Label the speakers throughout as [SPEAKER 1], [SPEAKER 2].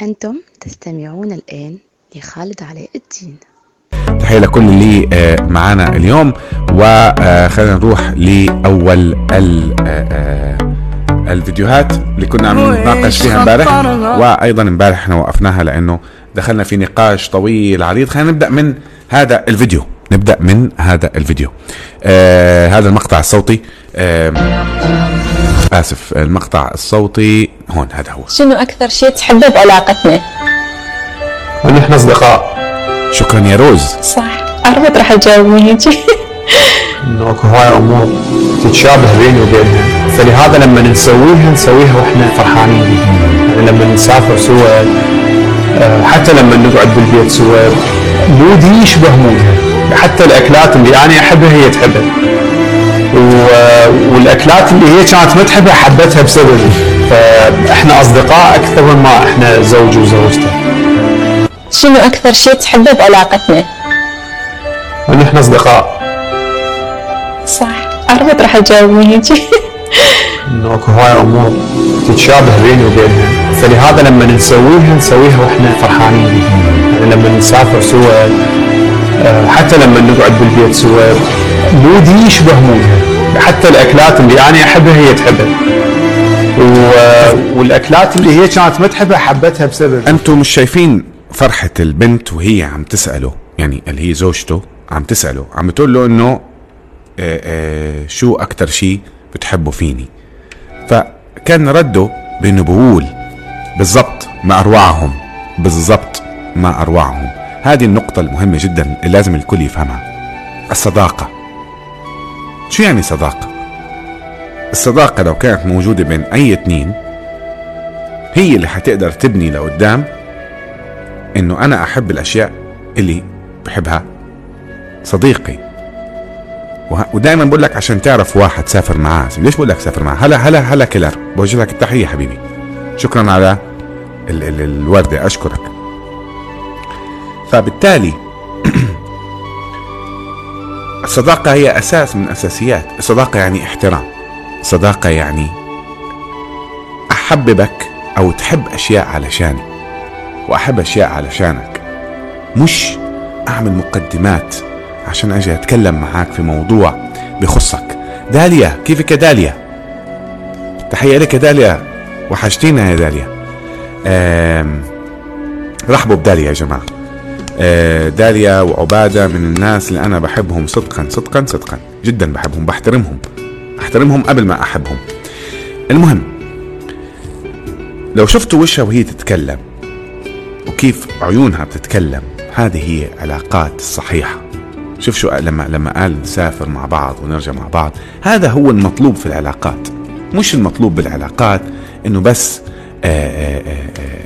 [SPEAKER 1] أنتم تستمعون الآن لخالد علاء الدين.
[SPEAKER 2] تحية لكل اللي آه، معانا اليوم. وخلينا نروح لأول ال- آه، آه، الفيديوهات اللي كنا عم نتناقش فيها امبارح. وأيضا امبارح إحنا وقفناها لأنه دخلنا في نقاش طويل عريض. خلينا نبدأ من هذا الفيديو. نبدأ من هذا الفيديو. آه هذا المقطع الصوتي. آه آسف المقطع الصوتي هون هذا هو.
[SPEAKER 3] شنو أكثر شيء تحبه بعلاقتنا؟
[SPEAKER 4] ونحن أصدقاء.
[SPEAKER 2] شكرا يا روز.
[SPEAKER 3] صح. عرفت راح تجاوبني هيجي
[SPEAKER 4] إنه أكو هواي أمور تتشابه بيني وبينها. فلهذا لما نسويها نسويها وإحنا فرحانين يعني لما نسافر سوا آه، حتى لما نقعد بالبيت سوا مودي يشبه مودها. حتى الأكلات اللي أنا أحبها هي تحبها. والأكلات اللي هي كانت ما تحبها حبتها بسببي فإحنا أصدقاء أكثر من ما إحنا زوج وزوجته.
[SPEAKER 3] شنو أكثر شيء تحبه بعلاقتنا؟
[SPEAKER 4] ونحن أصدقاء.
[SPEAKER 3] صح. عرفت راح تجاوبني هيجي
[SPEAKER 4] إنه أكو هواي أمور تتشابه بيني وبينها. فلهذا لما نسويها نسويها وإحنا فرحانين يعني لما نسافر سوا آه، حتى لما نقعد بالبيت سوا مودي يشبه مودها. حتى الأكلات اللي أنا أحبها هي تحبها. و- والأكلات اللي هي كانت ما تحبها حبتها بسبب
[SPEAKER 2] أنتم مش شايفين فرحة البنت وهي عم تسأله يعني اللي هي زوجته عم تسأله عم تقول له إنه آه، آه، شو أكتر شيء بتحبه فيني؟ فكان رده بانه بقول بالضبط ما اروعهم بالضبط ما اروعهم هذه النقطة المهمة جدا اللي لازم الكل يفهمها الصداقة. شو يعني صداقة؟ الصداقة لو كانت موجودة بين أي اتنين هي اللي حتقدر تبني لقدام إنه أنا أحب الأشياء اللي بحبها صديقي. ودائما بقول لك عشان تعرف واحد سافر معاه ليش بقول لك سافر معاه؟ هلا هلا هلا كيلر بوجه لك التحية حبيبي. شكرا على ال ال الوردة أشكرك. فبالتالي الصداقه هي أساس من أساسيات. الصداقه يعني احترام. الصداقه يعني أحببك أو تحب أشياء علشاني وأحب أشياء علشانك. مش أعمل مقدمات عشان أجي أتكلم معاك في موضوع بخصك. داليا كيفك يا داليا؟ تحية لك يا داليا. وحشتينا يا داليا. رحبوا بداليا يا جماعة. آه، داليا وعبادة من الناس اللي أنا بحبهم صدقا صدقا صدقا. جدا بحبهم بحترمهم أحترمهم قبل ما أحبهم. المهم لو شفتوا وشها وهي تتكلم وكيف عيونها بتتكلم هذه هي علاقات الصحيحة شوف شو لما لما قال نسافر مع بعض ونرجع مع بعض هذا هو المطلوب في العلاقات. مش المطلوب بالعلاقات إنه بس آآ آآ آآ آآ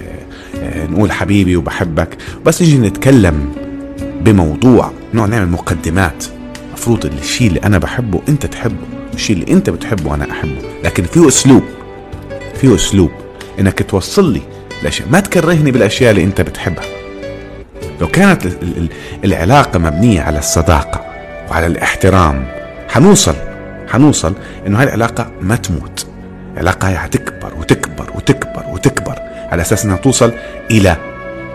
[SPEAKER 2] نقول حبيبي وبحبك. بس نجي نتكلم بموضوع نوع نعمل مقدمات. مفروض الشيء اللي أنا بحبه أنت تحبه الشيء اللي أنت بتحبه أنا أحبه. لكن فيه أسلوب فيه أسلوب. إنك توصل لي الاشياء ما تكرهني بالأشياء اللي أنت بتحبها. لو كانت ال- ال- العلاقة مبنية على الصداقة وعلى الاحترام حنوصل حنوصل إنه هاي العلاقة ما تموت. العلاقة هي حتكبر وتكبر وتكبر. على أساس إنها توصل إلى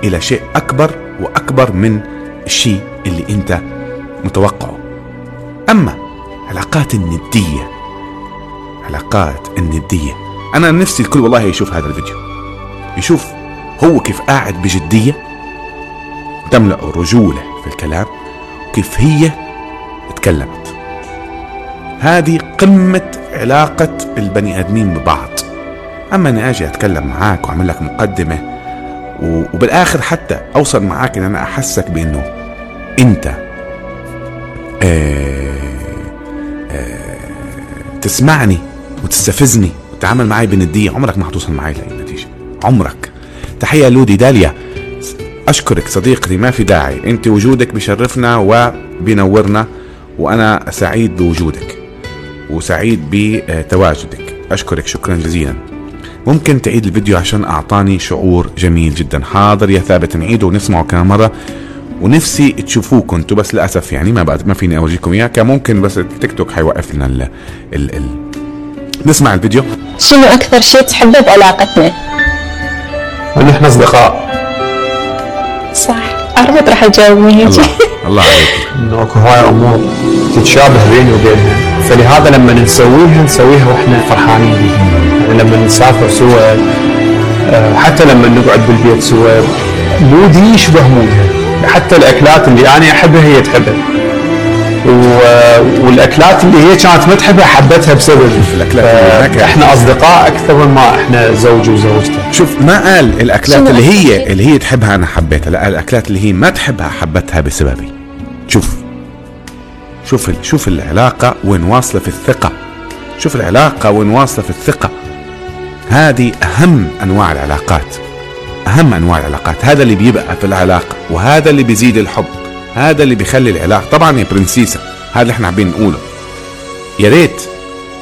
[SPEAKER 2] إلى شيء أكبر وأكبر من الشيء اللي أنت متوقعه. أما علاقات الندية علاقات الندية أنا نفسي الكل والله يشوف هذا الفيديو. يشوف هو كيف قاعد بجدية تملأ رجوله في الكلام وكيف هي تكلمت هذه قمة علاقة البني آدمين ببعض. أما إني آجي أتكلم معاك وأعمل لك مقدمة وبالآخر حتى أوصل معاك إن أنا أحسك بإنه أنت آه آه تسمعني وتستفزني وتتعامل معي بنديه عمرك ما حتوصل معي لأي نتيجة. عمرك. تحية لودي داليا. أشكرك صديقتي ما في داعي. أنت وجودك بشرفنا وبينورنا وأنا سعيد بوجودك وسعيد بتواجدك. أشكرك. شكرا جزيلا. ممكن تعيد الفيديو عشان أعطاني شعور جميل جدا. حاضر يا ثابت نعيده ونسمعه كمان مره ونفسي تشوفوه كنتوا بس للأسف يعني ما بقدر ما فيني اوريكم اياه كان ممكن بس التيك توك حيوقف لنا ال ال ال نسمع الفيديو.
[SPEAKER 3] شنو أكثر شيء تحبه بعلاقتنا؟
[SPEAKER 4] ونحن أصدقاء.
[SPEAKER 3] صح. أربط راح تجاوبني هيك
[SPEAKER 2] الله الله عليك.
[SPEAKER 4] إنه أكو هواي أمور تتشابه بيني وبينها فلهذا لما نسويها نسويها وإحنا فرحانين بيها. يعني لما نسافر سوا آه، حتى لما نقعد بالبيت سوا مودي يشبه مودها. حتى الأكلات اللي أنا أحبها هي تحبها. و- والأكلات اللي هي كانت ما تحبها حبتها بسببي
[SPEAKER 2] كانت-
[SPEAKER 4] إحنا أصدقاء أكثر من ما إحنا زوج وزوجته
[SPEAKER 2] شوف ما قال
[SPEAKER 3] الأكلات
[SPEAKER 2] اللي هي؟ اللي هي تحبها أنا حبيتها. لا الأكلات اللي هي ما تحبها حبتها بسببي. شوف شوف شوف العلاقة وين واصلة في الثقة. شوف العلاقة وين واصلة في الثقة. هذه أهم أنواع العلاقات. أهم أنواع العلاقات. هذا اللي بيبقى في العلاقة وهذا اللي بيزيد الحب. هذا اللي بيخلي العلاقة. طبعا يا برنسيسة هذا اللي إحنا حابين نقوله يا ريت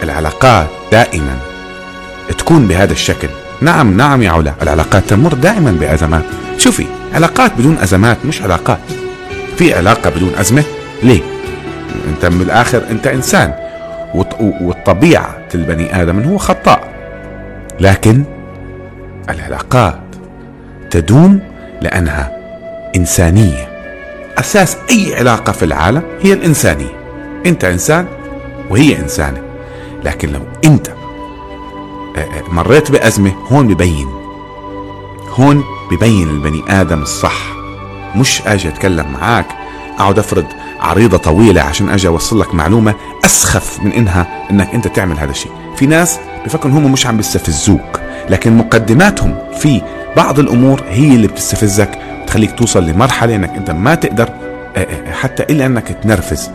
[SPEAKER 2] العلاقات دائما تكون بهذا الشكل. نعم نعم يا علا العلاقات تمر دائما بأزمات. شوفي علاقات بدون أزمات مش علاقات. في علاقة بدون أزمة؟ ليه؟ انت من الآخر انت إنسان. وط- والطبيعة البني إنه هو خطاء. لكن العلاقات تدوم لأنها إنسانية. أساس أي علاقة في العالم هي الإنسانية. أنت إنسان وهي إنسانة. لكن لو أنت مريت بأزمة هون ببين. هون ببين البني آدم الصح. مش أجي أتكلم معاك أقعد أفرض عريضة طويلة عشان أجي أوصل لك معلومة أسخف من إنها إنك أنت تعمل هذا الشيء. في ناس بفكروا هم مش عم بيستفزوك لكن مقدماتهم في بعض الأمور هي اللي بتستفزك وتخليك توصل لمرحلة إنك أنت ما تقدر آه، آه، حتى إلا إنك تنرفز.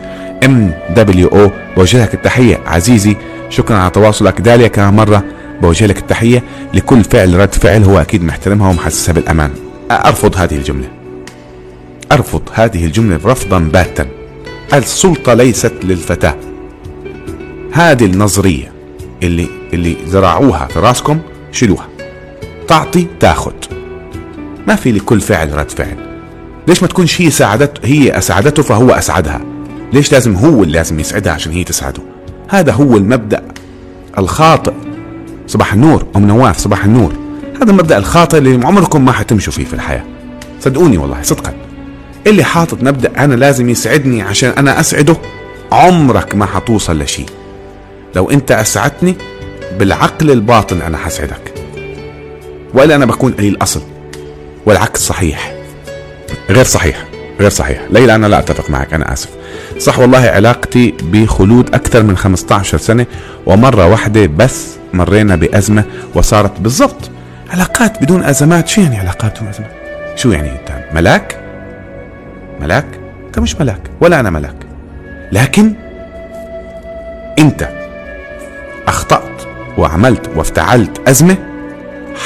[SPEAKER 2] MW أو بوجه لك التحية. عزيزي شكرا على تواصلك. داليا كمان مرة بوجه لك التحية. لكل فعل رد فعل هو أكيد محترمها ومحسسها بالأمان. أرفض هذه الجملة. أرفض هذه الجملة رفضا باتا. السلطة ليست للفتاة. هذه النظرية اللي اللي زرعوها في راسكم شيلوها. تعطي تاخد. ما في لكل فعل رد فعل. ليش ما تكونش هي ساعدت هي اسعدته فهو اسعدها ليش لازم هو اللي لازم يسعدها عشان هي تسعده هذا هو المبدأ الخاطئ. صباح النور أم نواف صباح النور. هذا المبدأ الخاطئ اللي عمركم ما حتمشوا فيه في الحياة. صدقوني والله صدقا. اللي حاطط مبدأ أنا لازم يسعدني عشان أنا أسعده عمرك ما حتوصل لشيء. لو أنت أسعدتني بالعقل الباطن أنا حسعدك. والا أنا بكون قليل أصل. والعكس صحيح. غير صحيح غير صحيح. ليلى أنا لا أتفق معك أنا آسف. صح والله علاقتي بخلود أكثر من 15 سنة ومرة واحدة بس مرينا بأزمة وصارت بالضبط. علاقات بدون أزمات شو يعني علاقات بدون أزمات؟ شو يعني انت ملاك؟ ملاك؟ أنت مش ملاك ولا أنا ملاك. لكن أنت أخطأت وعملت وافتعلت أزمة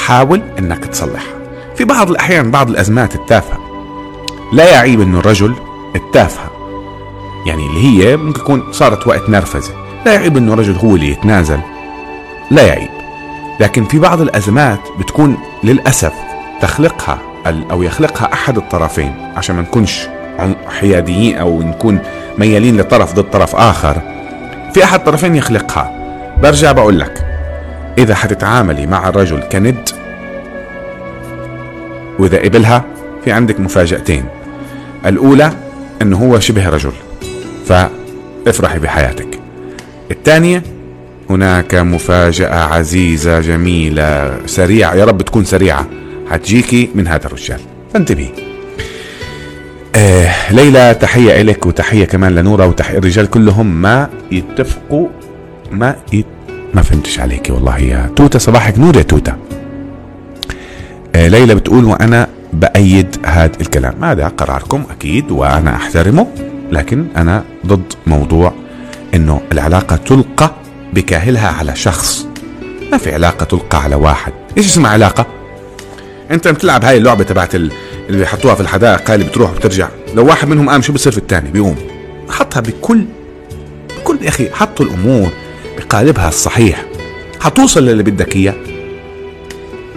[SPEAKER 2] حاول إنك تصلحها. في بعض الأحيان بعض الأزمات التافهة لا يعيب إنه الرجل التافهة يعني اللي هي ممكن تكون صارت وقت نرفزة. لا يعيب إنه الرجل هو اللي يتنازل لا يعيب. لكن في بعض الأزمات بتكون للأسف تخلقها أو يخلقها أحد الطرفين عشان ما نكونش حياديين أو نكون ميالين لطرف ضد طرف آخر. في أحد الطرفين يخلقها. برجع بقول لك إذا حتتعاملي مع الرجل كند وإذا قبلها في عندك مفاجأتين. الأولى إنه هو شبه رجل فافرحي بحياتك. الثانية هناك مفاجأة عزيزة جميلة سريعة يا رب تكون سريعة حتجيكي من هذا الرجال. فانتبهي. ليلى تحية إلك وتحية كمان لنورة وتحية الرجال كلهم ما يتفقوا ما يت... ما فهمتش عليكي والله يا توتة. صباحك نور يا توتة. آه ليلى بتقول وأنا بأيد هذا الكلام. هذا قراركم أكيد وأنا أحترمه لكن أنا ضد موضوع إنه العلاقة تلقى بكاهلها على شخص. ما في علاقة تلقى على واحد. إيش اسمها علاقة؟ أنت بتلعب هاي اللعبة تبعت ال- اللي بيحطوها في الحدائق هاي اللي بتروح وبترجع. لو واحد منهم قام شو بصير في الثاني بيقوم. حطها بكل بكل يا أخي حطوا الأمور بقالبها الصحيح. حتوصل للي بدك إياه.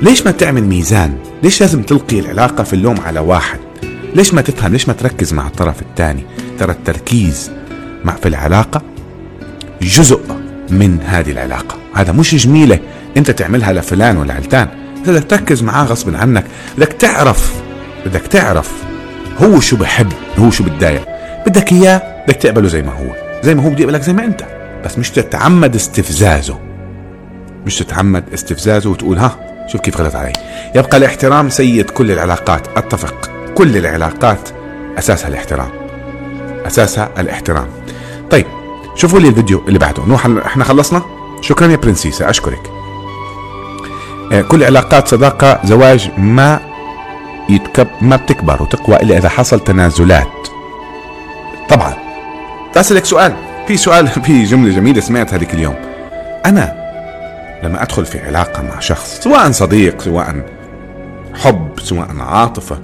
[SPEAKER 2] ليش ما تعمل ميزان؟ ليش لازم تلقي العلاقة في اللوم على واحد؟ ليش ما تفهم؟ ليش ما تركز مع الطرف الثاني ترى التركيز مع في العلاقة جزء من هذه العلاقة. هذا مش جميلة أنت تعملها لفلان ولا علتان بدك تركز معاه غصب عنك بدك تعرف بدك تعرف هو شو بحب هو شو بتضايق. بدك إياه بدك تقبله زي ما هو زي ما هو بده يقبلك زي ما أنت. بس مش تتعمد استفزازه. مش تتعمد استفزازه وتقول ها شوف كيف غلط علي. يبقى الاحترام سيد كل العلاقات. أتفق كل العلاقات أساسها الاحترام. أساسها الاحترام. طيب شوفوا لي الفيديو اللي بعده. نوح إحنا خلصنا؟ شكرا يا برنسيسة أشكرك. آه، كل علاقات صداقة زواج ما يتكب ما بتكبر وتقوى الا إذا حصل تنازلات. طبعا. أسألك سؤال. في سؤال في جملة جميلة سمعتها هذيك اليوم. أنا لما أدخل في علاقة مع شخص سواء صديق سواء حب سواء عاطفة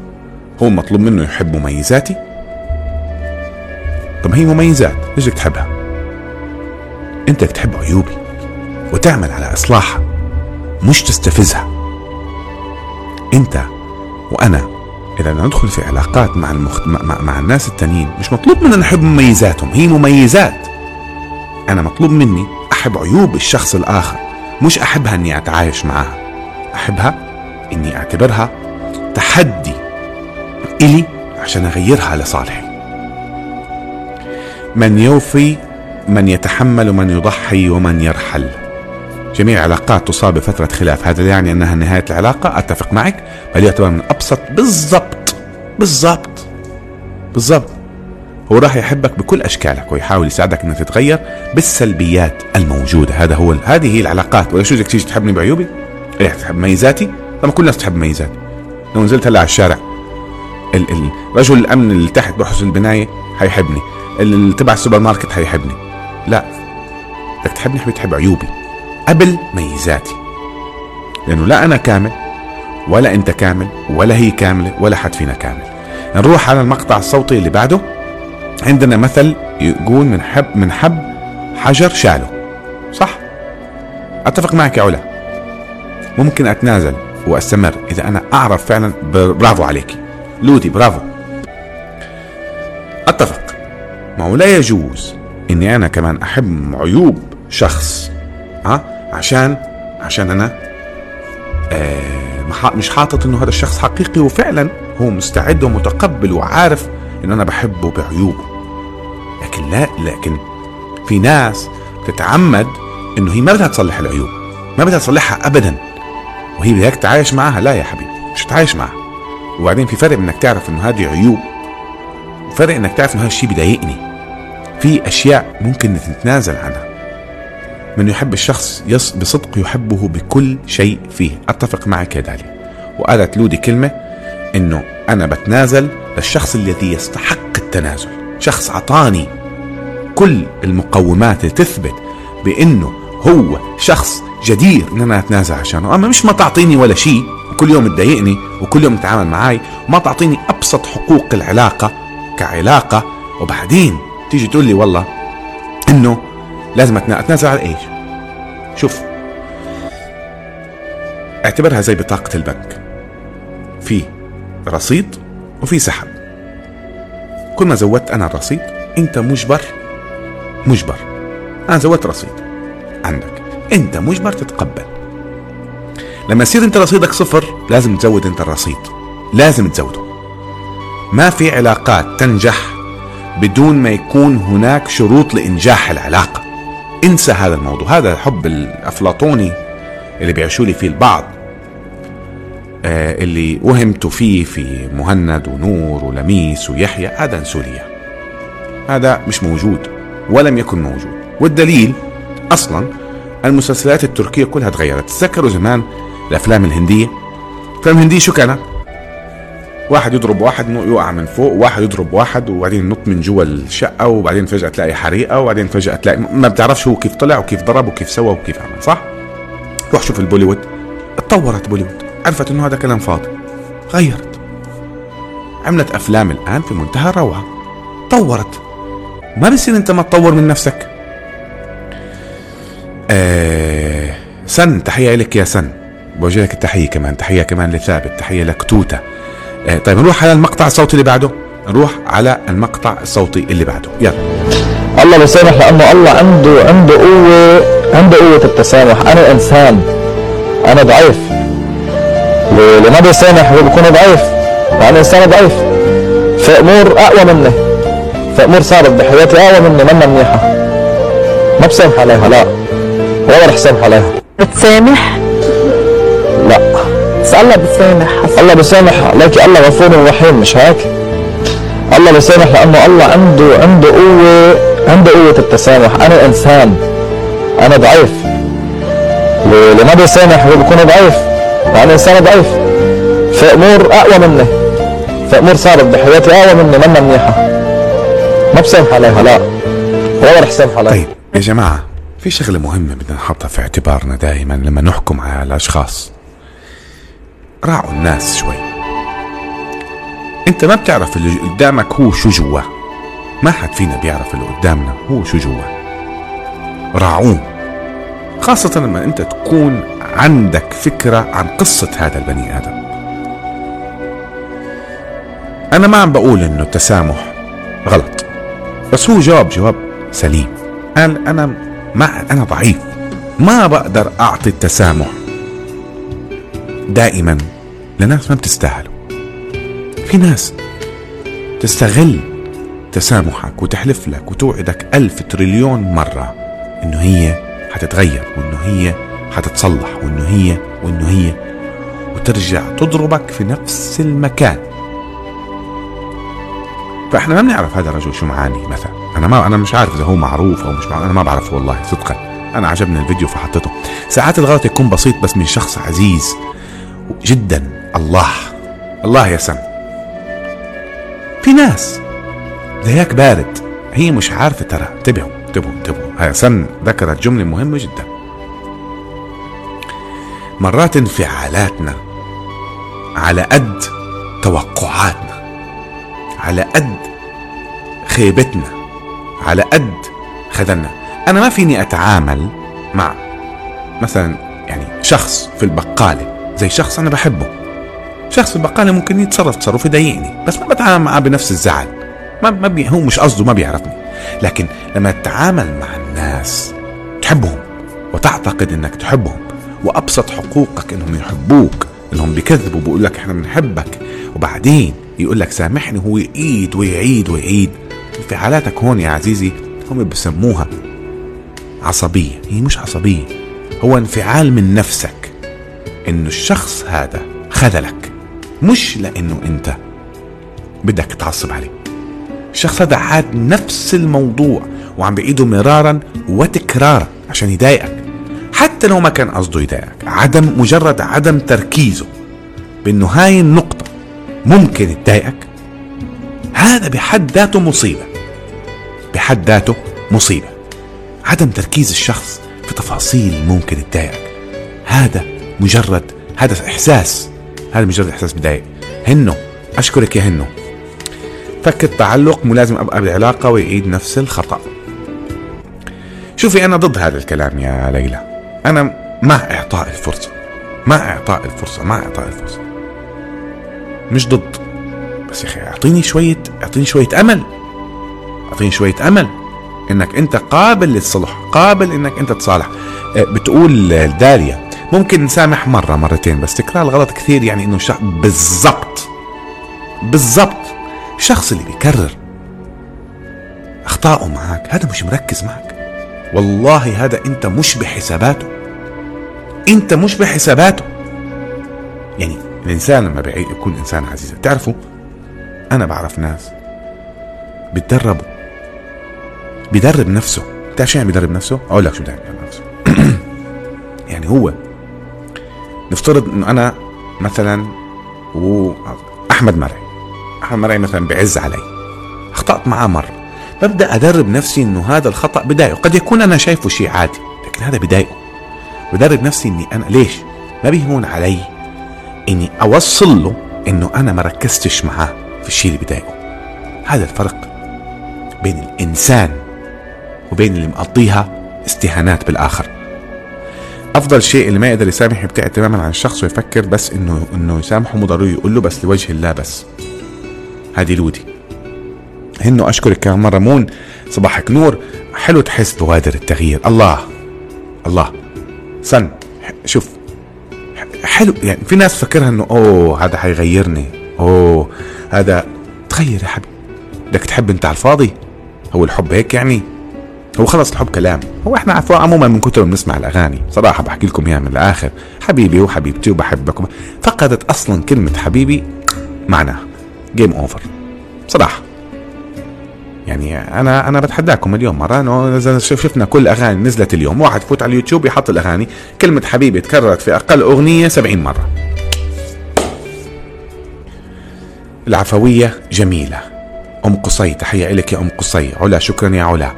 [SPEAKER 2] هو مطلوب منه يحب مميزاتي؟ طب هي مميزات ليش بدك تحبها؟ أنت تحب عيوبي وتعمل على إصلاحها مش تستفزها. أنت وأنا إذا ندخل في علاقات مع المخت... مع... مع الناس التانيين مش مطلوب مننا نحب مميزاتهم هي مميزات. أنا مطلوب مني أحب عيوب الشخص الآخر مش أحبها إني أتعايش معها أحبها إني أعتبرها تحدي إلي عشان أغيرها لصالحي. من يوفي من يتحمل ومن يضحي ومن يرحل. جميع علاقات تصاب بفترة خلاف. هذا يعني أنها نهاية العلاقة. أتفق معك. بل يعتبر من أبسط بالضبط بالضبط بالضبط. هو راح يحبك بكل أشكالك ويحاول يساعدك أنك تتغير بالسلبيات الموجودة. هذا هو هذه هي العلاقات. ولا شو بدك تيجي تحبني بعيوبي؟ إيه تحب ميزاتي؟ طب كل الناس تحب ميزاتي. لو نزلت هلا على الشارع ال ال رجل الأمن اللي تحت بحرس البناية حيحبني. اللي تبع السوبر ماركت حيحبني. لا بدك تحبني حبيت تحب عيوبي. قبل ميزاتي. لأنه لا أنا كامل ولا أنت كامل ولا هي كاملة ولا حد فينا كامل. نروح على المقطع الصوتي اللي بعده. عندنا مثل يقول من حب من حب حجر شاله. صح؟ أتفق معك يا علا. ممكن أتنازل وأستمر إذا أنا أعرف فعلا. برافو عليكي لودي برافو. أتفق. ما هو لا يجوز إني أنا كمان أحب عيوب شخص. ها؟ عشان عشان أنا آه مش حاطط إنه هذا الشخص حقيقي وفعلا هو مستعد ومتقبل وعارف ان أنا بحبه بعيوبه. لكن لا لكن في ناس تتعمد إنه هي ما بدها تصلح العيوب ما بدها تصلحها ابدا وهي بدها تعايش معها. لا يا حبيبي مش تعايش معها. وبعدين في فرق إنك تعرف إنه هذه عيوب وفرق إنك تعرف إنه هذا الشيء بيضايقني. في أشياء ممكن نتنازل عنها. من يحب الشخص يص بصدق يحبه بكل شيء فيه. أتفق معك يا داليا وقالت لودي كلمة إنه أنا بتنازل للشخص الذي يستحق التنازل. شخص عطاني كل المقومات اللي تثبت بإنه هو شخص جدير إن أنا أتنازل عشانه. أما مش ما تعطيني ولا شيء وكل يوم تضايقني وكل يوم تتعامل معي وما تعطيني أبسط حقوق العلاقة كعلاقة. وبعدين تيجي تقول لي والله إنه لازم أتنازل على إيش؟ شوف اعتبرها زي بطاقة البنك. في رصيد وفي سحب. كل ما زودت أنا الرصيد أنت مجبر مجبر. أنا زودت رصيد. عندك. أنت مجبر تتقبل. لما يصير أنت رصيدك صفر لازم تزود أنت الرصيد. لازم تزوده. ما في علاقات تنجح بدون ما يكون هناك شروط لإنجاح العلاقة. انسى هذا الموضوع. هذا الحب الأفلاطوني اللي بيعيشوا لي فيه البعض آه اللي وهمت فيه في مهند ونور ولميس ويحيى. هذا انسوليا هذا مش موجود ولم يكن موجود. والدليل أصلا المسلسلات التركية كلها تغيرت. تذكروا زمان الأفلام الهندية؟ الافلام الهنديه شو كانت واحد يضرب واحد يقع من فوق واحد يضرب واحد وبعدين ينط من جوا الشقة وبعدين فجأة تلاقي حريقة وبعدين فجأة تلاقي ما بتعرفش هو كيف طلع وكيف ضرب وكيف سوى وكيف عمل صح؟ روح شوف البوليوود. اتطورت بوليوود. عرفت إنه هذا كلام فاضي. غيرت. عملت أفلام الآن في منتهى الروعة. طورت. ما بصير أنت ما تطور من نفسك. آه سن تحية لك يا سن. بوجه لك التحية كمان. تحية كمان لثابت. تحية لك توتة آه طيب نروح على المقطع الصوتي اللي بعده. نروح على المقطع الصوتي اللي بعده. يلا.
[SPEAKER 5] الله بيسامح لأنه الله عنده عنده قوة عنده قوة التسامح. أنا إنسان. أنا ضعيف. واللي ما بيسامح هو بيكون ضعيف. يعني إنسان ضعيف. في امور أقوى مني. في امور صارت بحياتي أقوى مني منا منيحة. ما بسامح عليها لا. ولا رح سامح عليها.
[SPEAKER 3] بتسامح؟
[SPEAKER 5] لا.
[SPEAKER 3] بس الله بتسامح
[SPEAKER 5] الله بيسامح لكن الله غفور رحيم. مش هيك؟ الله بيسامح لأنه الله عنده عنده قوة عنده قوة التسامح. أنا إنسان. أنا ضعيف. واللي ما بيسامح هو بيكون ضعيف. يعني إنسان ضعيف. في امور أقوى مني. في امور صارت بحياتي أقوى مني منا منيحة. ما بسامح عليها لا. ولا رح سامح عليها.
[SPEAKER 2] طيب يا جماعة في شغلة مهمة بدنا نحطها في اعتبارنا دائما لما نحكم على الأشخاص. راعوا الناس شوي. انت ما بتعرف اللي قدامك هو شو جواه ما حد فينا بيعرف اللي قدامنا هو شو جواه راعوه. خاصة لما انت تكون عندك فكرة عن قصة هذا البني آدم. أنا ما عم بقول إنه التسامح غلط بس هو جواب جواب سليم. قال أنا ما أنا ضعيف. ما بقدر أعطي التسامح. دائما لناس ما بتستاهلوا. في ناس تستغل تسامحك وتحلف لك وتوعدك ألف تريليون مرة إنه هي حتتغير وإنه هي حتتصلح وإنه هي وإنه هي وترجع تضربك في نفس المكان. فإحنا ما بنعرف هذا الرجل شو معاني مثلا. أنا ما أنا مش عارف إذا هو معروف أو مش معروف أنا ما بعرف والله صدقا. أنا عجبني الفيديو فحطيته. ساعات الغلط يكون بسيط بس من شخص عزيز جدا. الله. الله يا سم. في ناس. زيك بارد. هي مش عارفة ترى. انتبهوا انتبهوا انتبهوا. هاي سن ذكرت جملة مهمة جدا. مرات انفعالاتنا على قد توقعاتنا على قد خيبتنا على قد خذلنا. أنا ما فيني أتعامل مع مثلا يعني شخص في البقالة زي شخص أنا بحبه. شخص في البقالة ممكن يتصرف تصرف يضايقني بس ما بتعامل معاه بنفس الزعل. ما ما بي هو مش قصده ما بيعرفني. لكن لما تتعامل مع الناس تحبهم وتعتقد إنك تحبهم وأبسط حقوقك إنهم يحبوك إنهم بيكذبوا بيقول لك إحنا بنحبك وبعدين يقول لك سامحني هو يعيد ويعيد ويعيد. انفعالاتك هون يا عزيزي هم بسموها عصبية. هي مش عصبية هو انفعال من نفسك إنه الشخص هذا خذلك. مش لأنه أنت بدك تعصب عليه. الشخص هذا عاد نفس الموضوع وعم بيعيده مرارا وتكرارا عشان يضايقك. حتى لو ما كان قصده يضايقك. عدم مجرد عدم تركيزه بأنه هاي النقطة ممكن تضايقك هذا بحد ذاته مصيبة. بحد ذاته مصيبة. عدم تركيز الشخص في تفاصيل ممكن تضايقك. هذا مجرد هذا إحساس. هذا مجرد إحساس بضايق هنو أشكرك يا هنو. فك التعلق مو لازم أبقى بالعلاقة ويعيد نفس الخطأ. شوفي أنا ضد هذا الكلام يا ليلى. أنا مع إعطاء الفرصة. مع إعطاء الفرصة مع إعطاء الفرصة. مش ضد. بس يا أخي أعطيني شوية أعطيني شوية أمل. أعطيني شوية أمل. إنك أنت قابل للصلح قابل إنك أنت تصالح. أه، بتقول داليا ممكن نسامح مرة مرتين بس تكرار الغلط كثير يعني إنه شخص بالضبط بالضبط الشخص اللي بيكرر أخطائه معك هذا مش مركز معك. والله هذا أنت مش بحساباته أنت مش بحساباته. يعني الإنسان لما يكون إنسان عزيز تعرفوا أنا بعرف ناس بيتدربوا بيدرب نفسه. بتعرف شو يعني بيدرب نفسه؟ أقول لك شو بيدرب نفسه. يعني هو نفترض إنه أنا مثلا واحمد مرعي. أحمد مرعي مثلا بعز علي. أخطأت معاه مرة. ببدأ أدرب نفسي إنه هذا الخطأ بضايقه قد يكون أنا شايفه شيء عادي لكن هذا بضايقه بدرب نفسي إني أنا ليش؟ ما بيهون علي إني أوصل له إنه أنا ما ركزتش معاه في الشيء اللي بضايقه هذا الفرق بين الإنسان وبين اللي مقضيها استهانات بالآخر. أفضل شيء اللي ما يقدر يسامح يبتعد تماما عن الشخص ويفكر بس إنه إنه يسامحه مو ضروري يقول له بس لوجه الله بس. هذه لودي هنو أشكرك كمان مرة مون. صباحك نور. حلو تحس بوادر التغيير. الله. الله. سن. شوف. حلو. يعني في ناس فكرها إنه أوه هذا حيغيرني. أوه. هذا. تغير يا حبيبي. بدك تحب أنت على الفاضي؟ هو الحب هيك يعني؟ هو خلص الحب كلام. هو إحنا عفوا عموما من كتر ما بنسمع الأغاني. صراحة بحكي لكم اياها من الآخر. حبيبي وحبيبتي وبحبك وب... فقدت أصلا كلمة حبيبي معناها. game over صراحة. يعني أنا أنا بتحداكم مليون مرة إنه شفنا كل أغاني نزلت اليوم واحد فوت على اليوتيوب يحط الأغاني. كلمة حبيبي تكررت في أقل أغنية 70 مرة. العفوية جميلة. أم قصي تحية لك يا أم قصي. علا شكرا يا علا.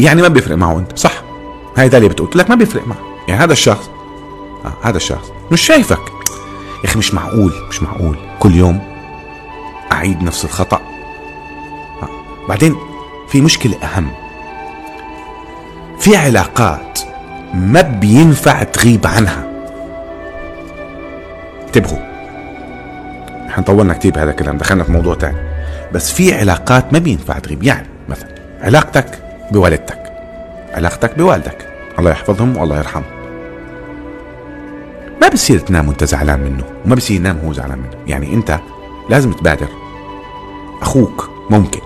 [SPEAKER 2] يعني ما بيفرق معه أنت صح؟ هاي داليا بتقول لك ما بيفرق معه. يعني هذا الشخص آه هذا الشخص مش شايفك. يا أخي مش معقول مش معقول. كل يوم أعيد نفس الخطأ. آه. بعدين في مشكلة أهم. في علاقات ما بينفع تغيب عنها. انتبهوا. إحنا طولنا كتير بهذا الكلام دخلنا في موضوع تاني. بس في علاقات ما بينفع تغيب. يعني مثلا علاقتك بوالدتك علاقتك بوالدك الله يحفظهم والله يرحمهم. ما بصير تنام وانت زعلان منه وما بصير ينام وهو زعلان منه. يعني انت لازم تبادر. أخوك ممكن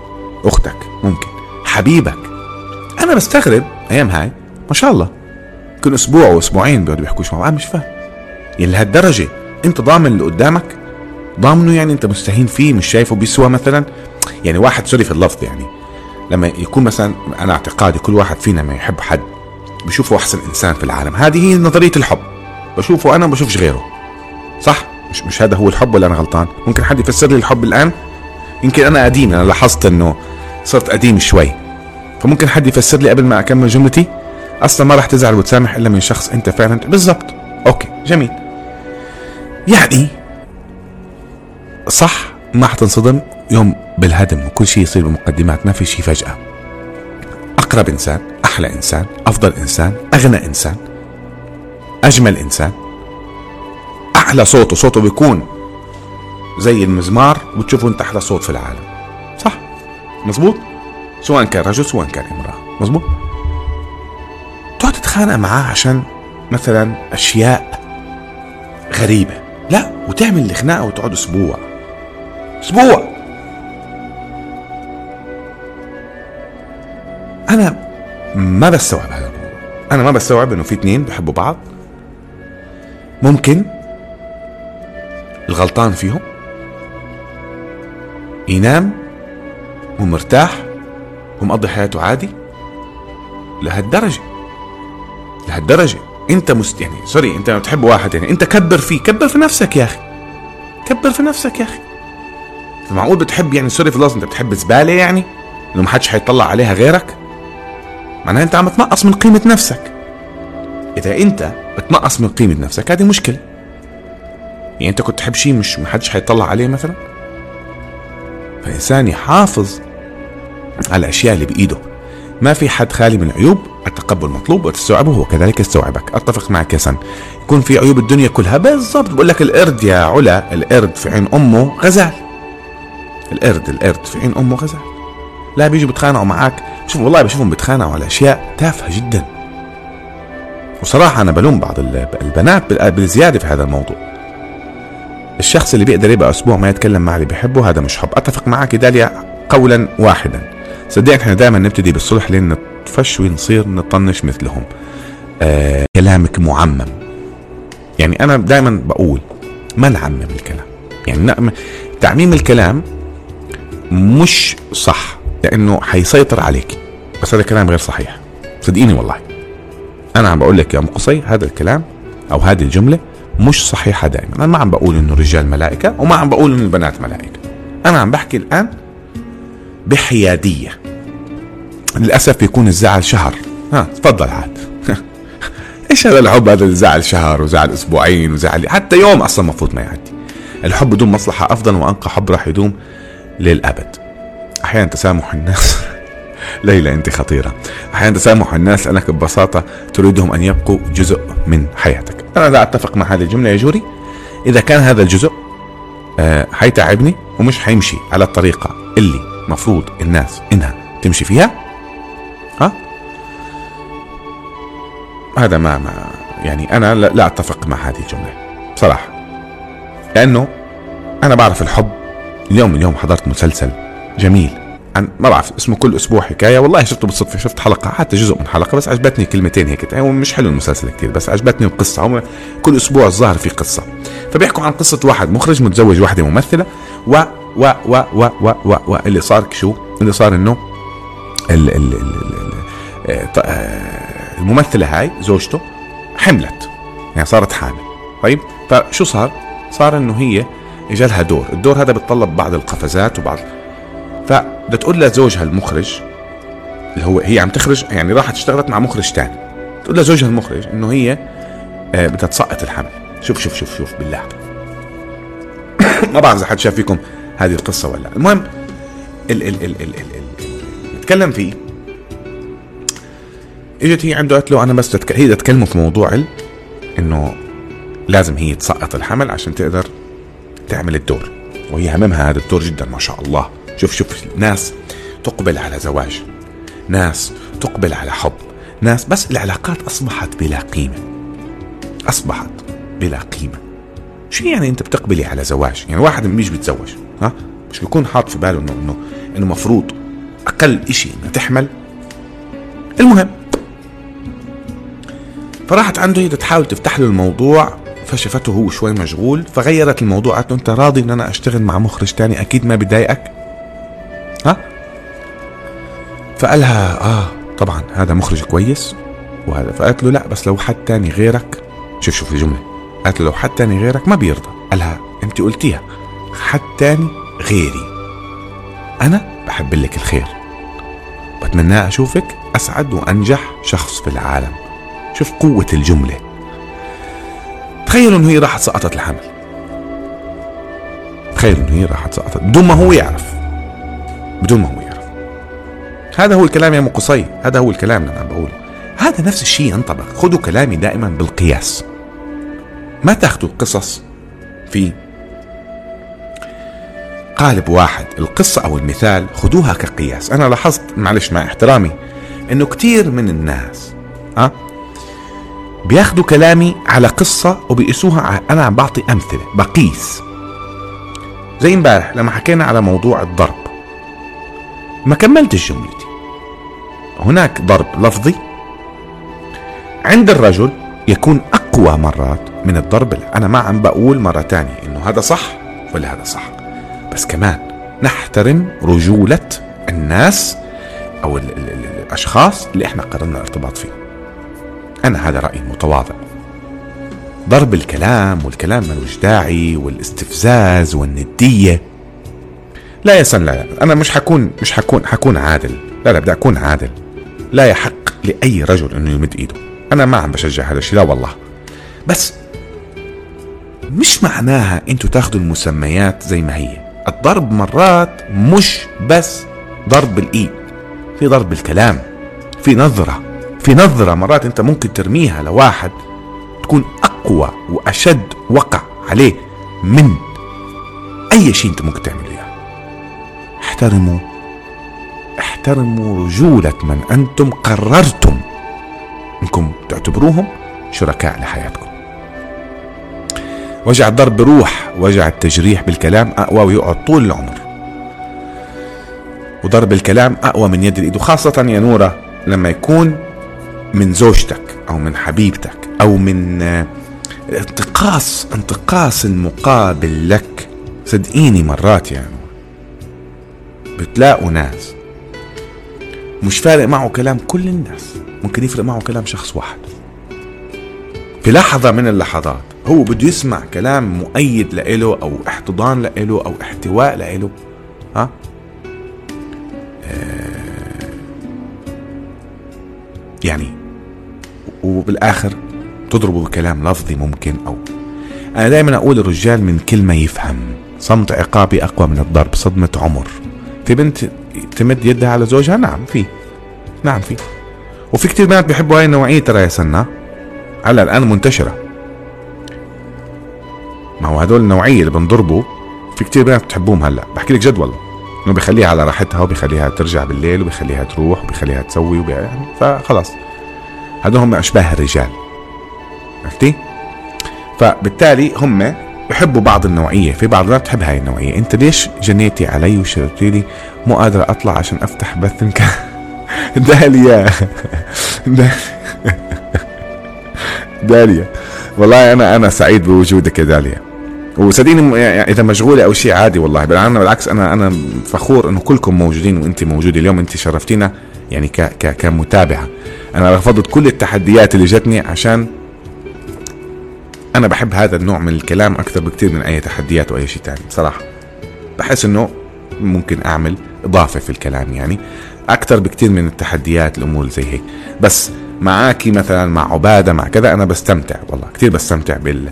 [SPEAKER 2] أختك ممكن حبيبك. أنا بستغرب أيام هاي ما شاء الله. يمكن أسبوع واسبوعين بيقعدوا بيحكوش مع بعض مش فاهم. يعني لهالدرجة انت ضامن اللي قدامك ضامنه يعني أنت مستهين فيه مش شايفه بيسوى مثلا؟ يعني واحد sorry في اللفظ يعني لما يكون مثلا أنا اعتقادي كل واحد فينا ما يحب حد بشوفه أحسن إنسان في العالم. هذه هي نظرية الحب. بشوفه أنا ما بشوفش غيره. صح؟ مش مش هذا هو الحب ولا أنا غلطان؟ ممكن حد يفسر لي الحب الآن؟ يمكن أنا قديم أنا لاحظت إنه صرت قديم شوي. فممكن حد يفسر لي قبل ما أكمل جملتي؟ أصلا ما راح تزعل وتسامح إلا من شخص أنت فعلا. بالضبط. okay جميل. يعني صح ما حتنصدم. يوم بالهدم وكل شيء يصير بمقدمات ما في شيء فجأة. أقرب إنسان أحلى إنسان أفضل إنسان أغنى إنسان أجمل إنسان. أحلى صوته صوته بيكون زي المزمار وتشوفوا أنت أحلى صوت في العالم. صح؟ مزبوط سواء كان رجل سواء كان امرأة. مزبوط تقعد تتخانق معاه عشان مثلا أشياء غريبة. لا وتعمل الخناقة وتقعد أسبوع. أسبوع. أنا ما بستوعب هذا الموضوع أنا ما بستوعب إنه في اتنين بيحبوا بعض. ممكن الغلطان فيهم ينام ومرتاح ومقضي حياته عادي. لهالدرجة. لهالدرجة. أنت مست يعني sorry أنت بتحب واحد يعني أنت كبر فيه كبر في نفسك يا أخي. كبر في نفسك يا أخي. معقول بتحب يعني sorry في اللفظ انت بتحب زبالة يعني؟ إنه ما حدش حيطلع عليها غيرك؟ معناها أنت عم تنقص من قيمة نفسك. إذا أنت بتنقص من قيمة نفسك هذه مشكلة. يعني أنت كنت تحب شيء مش ما حدش حيطلع عليه مثلا؟ فالانسان يحافظ على الأشياء اللي بإيده. ما في حد خالي من العيوب التقبل مطلوب وتستوعبه هو كذلك يستوعبك أتفق معك يا سن. يكون في عيوب الدنيا كلها. بالضبط. بقول لك القرد يا علا القرد في عين أمه غزال. القرد القرد. في عين أمه غزال لا بيجوا بيتخانقوا معك شوف والله بشوفهم بيتخانقوا على أشياء تافهة جدا. وصراحة أنا بلوم بعض البنات بالزيادة في هذا الموضوع. الشخص اللي بيقدر يبقى أسبوع ما يتكلم مع اللي بيحبه هذا مش حب. أتفق معك داليا قولا واحدا. صدقني إحنا دائما نبتدي بالصلح لين نطفش ونصير نطنش مثلهم. آه كلامك معمم. يعني أنا دائما بقول ما نعمم الكلام؟ يعني تعميم الكلام مش صح لأنه حيسيطر عليك. بس هذا كلام غير صحيح. صدقيني والله. أنا عم بقول لك يا أم قصي هذا الكلام أو هذه الجملة مش صحيحة دائما. أنا ما عم بقول إنه الرجال ملائكة وما عم بقول إنه البنات ملائكة. أنا عم بحكي الآن بحيادية. للأسف بيكون الزعل شهر. ها تفضل عاد. إيش هذا الحب؟ هذا اللي زعل شهر وزعل أسبوعين وزعل حتى يوم أصلا المفروض ما يعدي. الحب بدون مصلحة أفضل وأنقى حب راح يدوم للأبد. أحيانا تسامح الناس. ليلى أنت خطيرة. أحيانا تسامح الناس لأنك ببساطة تريدهم أن يبقوا جزء من حياتك. أنا لا أتفق مع هذه الجملة يا جوري. إذا كان هذا الجزء آه حيتعبني ومش حيمشي على الطريقة اللي مفروض الناس إنها تمشي فيها. ها؟ هذا ما, ما يعني أنا لا, أتفق مع هذه الجملة. بصراحة. لأنه أنا بعرف الحب اليوم اليوم حضرت مسلسل جميل عن ما بعرف اسمه كل أسبوع حكاية. والله شفته بالصدفة شفت حلقة حتى جزء من حلقة بس عجبتني كلمتين هيك. هو مش حلو المسلسل كتير بس عجبتني القصة. كل أسبوع الظاهر في قصة. فبيحكوا عن قصة واحد مخرج متزوج واحدة ممثلة و و و و و و, و اللي صار شو؟ اللي صار إنه ال ال ال ال ال آه، الممثلة هاي زوجته حملت. يعني صارت حامل. طيب؟ فشو صار؟ صار إنه هي إجالها دور. الدور هذا بتطلب بعض القفزات وبعض فبدها تقول لزوجها المخرج اللي هو هي عم تخرج يعني راحت اشتغلت مع مخرج تاني. تقول لزوجها المخرج إنه هي آه، بدها تسقط الحمل. شوف شوف شوف شوف بالله. ما بعرف إذا حد شاف فيكم هذه القصة ولا لا. المهم ال ال ال ال ال ال نتكلم فيه. إجت هي عنده قالت له أنا بس تتك... هي تتكلموا في موضوع. إنه لازم هي تسقط الحمل عشان تقدر تعمل الدور. وهي هممها هذا الدور جدا ما شاء الله. شوف شوف ناس تقبل على زواج ناس تقبل على حب ناس بس العلاقات أصبحت بلا قيمة. أصبحت بلا قيمة. شو يعني أنت بتقبلي على زواج؟ يعني واحد مش بيتزوج ها؟ مش بيكون حاط في باله إنه إنه إنه مفروض أقل إشي انها تحمل. المهم فراحت عنده هي تحاول تفتح له الموضوع فشفته هو شوي مشغول فغيرت الموضوع. قالت له أنت راضي إن أنا أشتغل مع مخرج تاني؟ أكيد ما بضايقك ها؟ فقالها آه طبعا هذا مخرج كويس. وهذا فقالت له لا بس لو حد تاني غيرك شوف شوف الجملة. قالت له لو حد تاني غيرك ما بيرضى. قالها أنت قلتيها حد تاني غيري. أنا بحب لك الخير. بتمنى أشوفك أسعد وأنجح شخص في العالم. شوف قوة الجملة. تخيلوا إنه هي راحت سقطت الحمل. تخيلوا إنه هي راحت سقطت بدون ما هو يعرف. بدون ما هو يعرف. هذا هو الكلام يا أم قصي. هذا هو الكلام اللي أنا بقوله. هذا نفس الشيء ينطبق. خذوا كلامي دائما بالقياس. ما تأخذوا القصص في قالب واحد القصة أو المثال خذوها كقياس. أنا لاحظت معلش مع احترامي أنه كثير من الناس أه بياخدوا كلامي على قصة وبيقيسوها أنا عم بعطي أمثلة. بقيس. زي امبارح لما حكينا على موضوع الضرب. ما كملتش جملتي. هناك ضرب لفظي. عند الرجل يكون أقوى مرات من الضرب. أنا ما عم بقول مرة تانية إنه هذا صح ولا هذا صح. بس كمان نحترم رجولة الناس أو ال ال ال الأشخاص اللي إحنا قررنا الارتباط فيهم. أنا هذا رأيي المتواضع ضرب الكلام والكلام ملوش داعي والاستفزاز والندية. لا يا سن لا, لا أنا مش حكون مش حكون حكون عادل. لا لا بدي أكون عادل. لا يحق لأي رجل أنه يمد إيده. أنا ما عم بشجع هذا الشيء لا والله. بس مش معناها إنتوا تاخدوا المسميات زي ما هي. الضرب مرات مش بس ضرب الإيد في ضرب الكلام في نظرة. في نظرة مرات أنت ممكن ترميها لواحد تكون أقوى وأشد وقع عليه من أي شيء أنت ممكن تعمله إياه. احترموا احترموا رجولة من أنتم قررتم أنكم تعتبروهم شركاء لحياتكم. وجع الضرب بروح وجع التجريح بالكلام أقوى ويقعد طول العمر. وضرب الكلام أقوى من يد الإيد وخاصة يا نورة لما يكون من زوجتك أو من حبيبتك أو من آه، انتقاص انتقاص المقابل لك. صدقيني مرات نور بتلاقوا ناس مش فارق معه كلام كل الناس ممكن يفرق معه كلام شخص واحد. في لحظة من اللحظات هو بده يسمع كلام مؤيد لإله أو احتضان لإله أو احتواء لإله. ها؟ آه، يعني وبالآخر تضربه بكلام لفظي ممكن أو أنا دائما أقول الرجال من كلمة يفهم. صمت عقابي أقوى من الضرب صدمة عمر. في بنت تمد يدها على زوجها؟ نعم في. نعم في. وفي كتير بنات بيحبوا هاي النوعية ترى يا سنة. على الآن منتشرة. ما هو هدول النوعية اللي بنضربوا في كتير بنات بتحبوهم هلأ. بحكي لك جد والله. إنه بيخليها على راحتها وبيخليها ترجع بالليل وبيخليها تروح وبيخليها تسوي وبي... يعني فخلاص. هذول هم أشباه الرجال. عرفتي؟ فبالتالي هم بحبوا بعض النوعية في بعض ما بتحب هاي النوعية. أنت ليش جنيتي علي وشرتي لي؟ مو قادر أطلع عشان أفتح بث داليا. داليا. والله أنا أنا سعيد بوجودك يا داليا. وصدقيني يعني إذا مشغولة أو شيء عادي والله. بالعكس أنا أنا فخور إنه كلكم موجودين وانت موجودة. اليوم انت شرفتينا يعني ك ك كمتابعة. أنا رفضت كل التحديات اللي جتني عشان أنا بحب هذا النوع من الكلام أكثر بكثير من أي تحديات أو اي شيء ثاني بصراحة. بحس إنه ممكن أعمل إضافة في الكلام يعني أكثر بكثير من التحديات الأمور زي هيك. بس معاكي مثلا مع عبادة مع كذا أنا بستمتع والله كثير بستمتع بال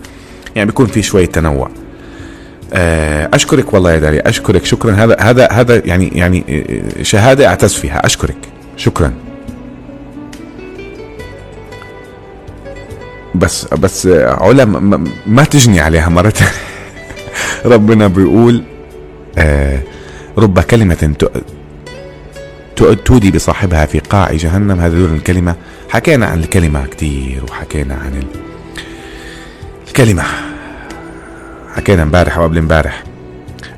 [SPEAKER 2] يعني بيكون في شوية تنوع. آه، أشكرك والله يا داري أشكرك شكرا. هذا هذا هذا يعني يعني آه، شهادة أعتز فيها. أشكرك. شكرا. بس بس علا ما تجني عليها مرة ربنا بيقول آه رب كلمة تودي بصاحبها في قاع جهنم. هذا دور الكلمة. حكينا عن الكلمة كتير وحكينا عن الكلمة. حكينا امبارح وقبل امبارح.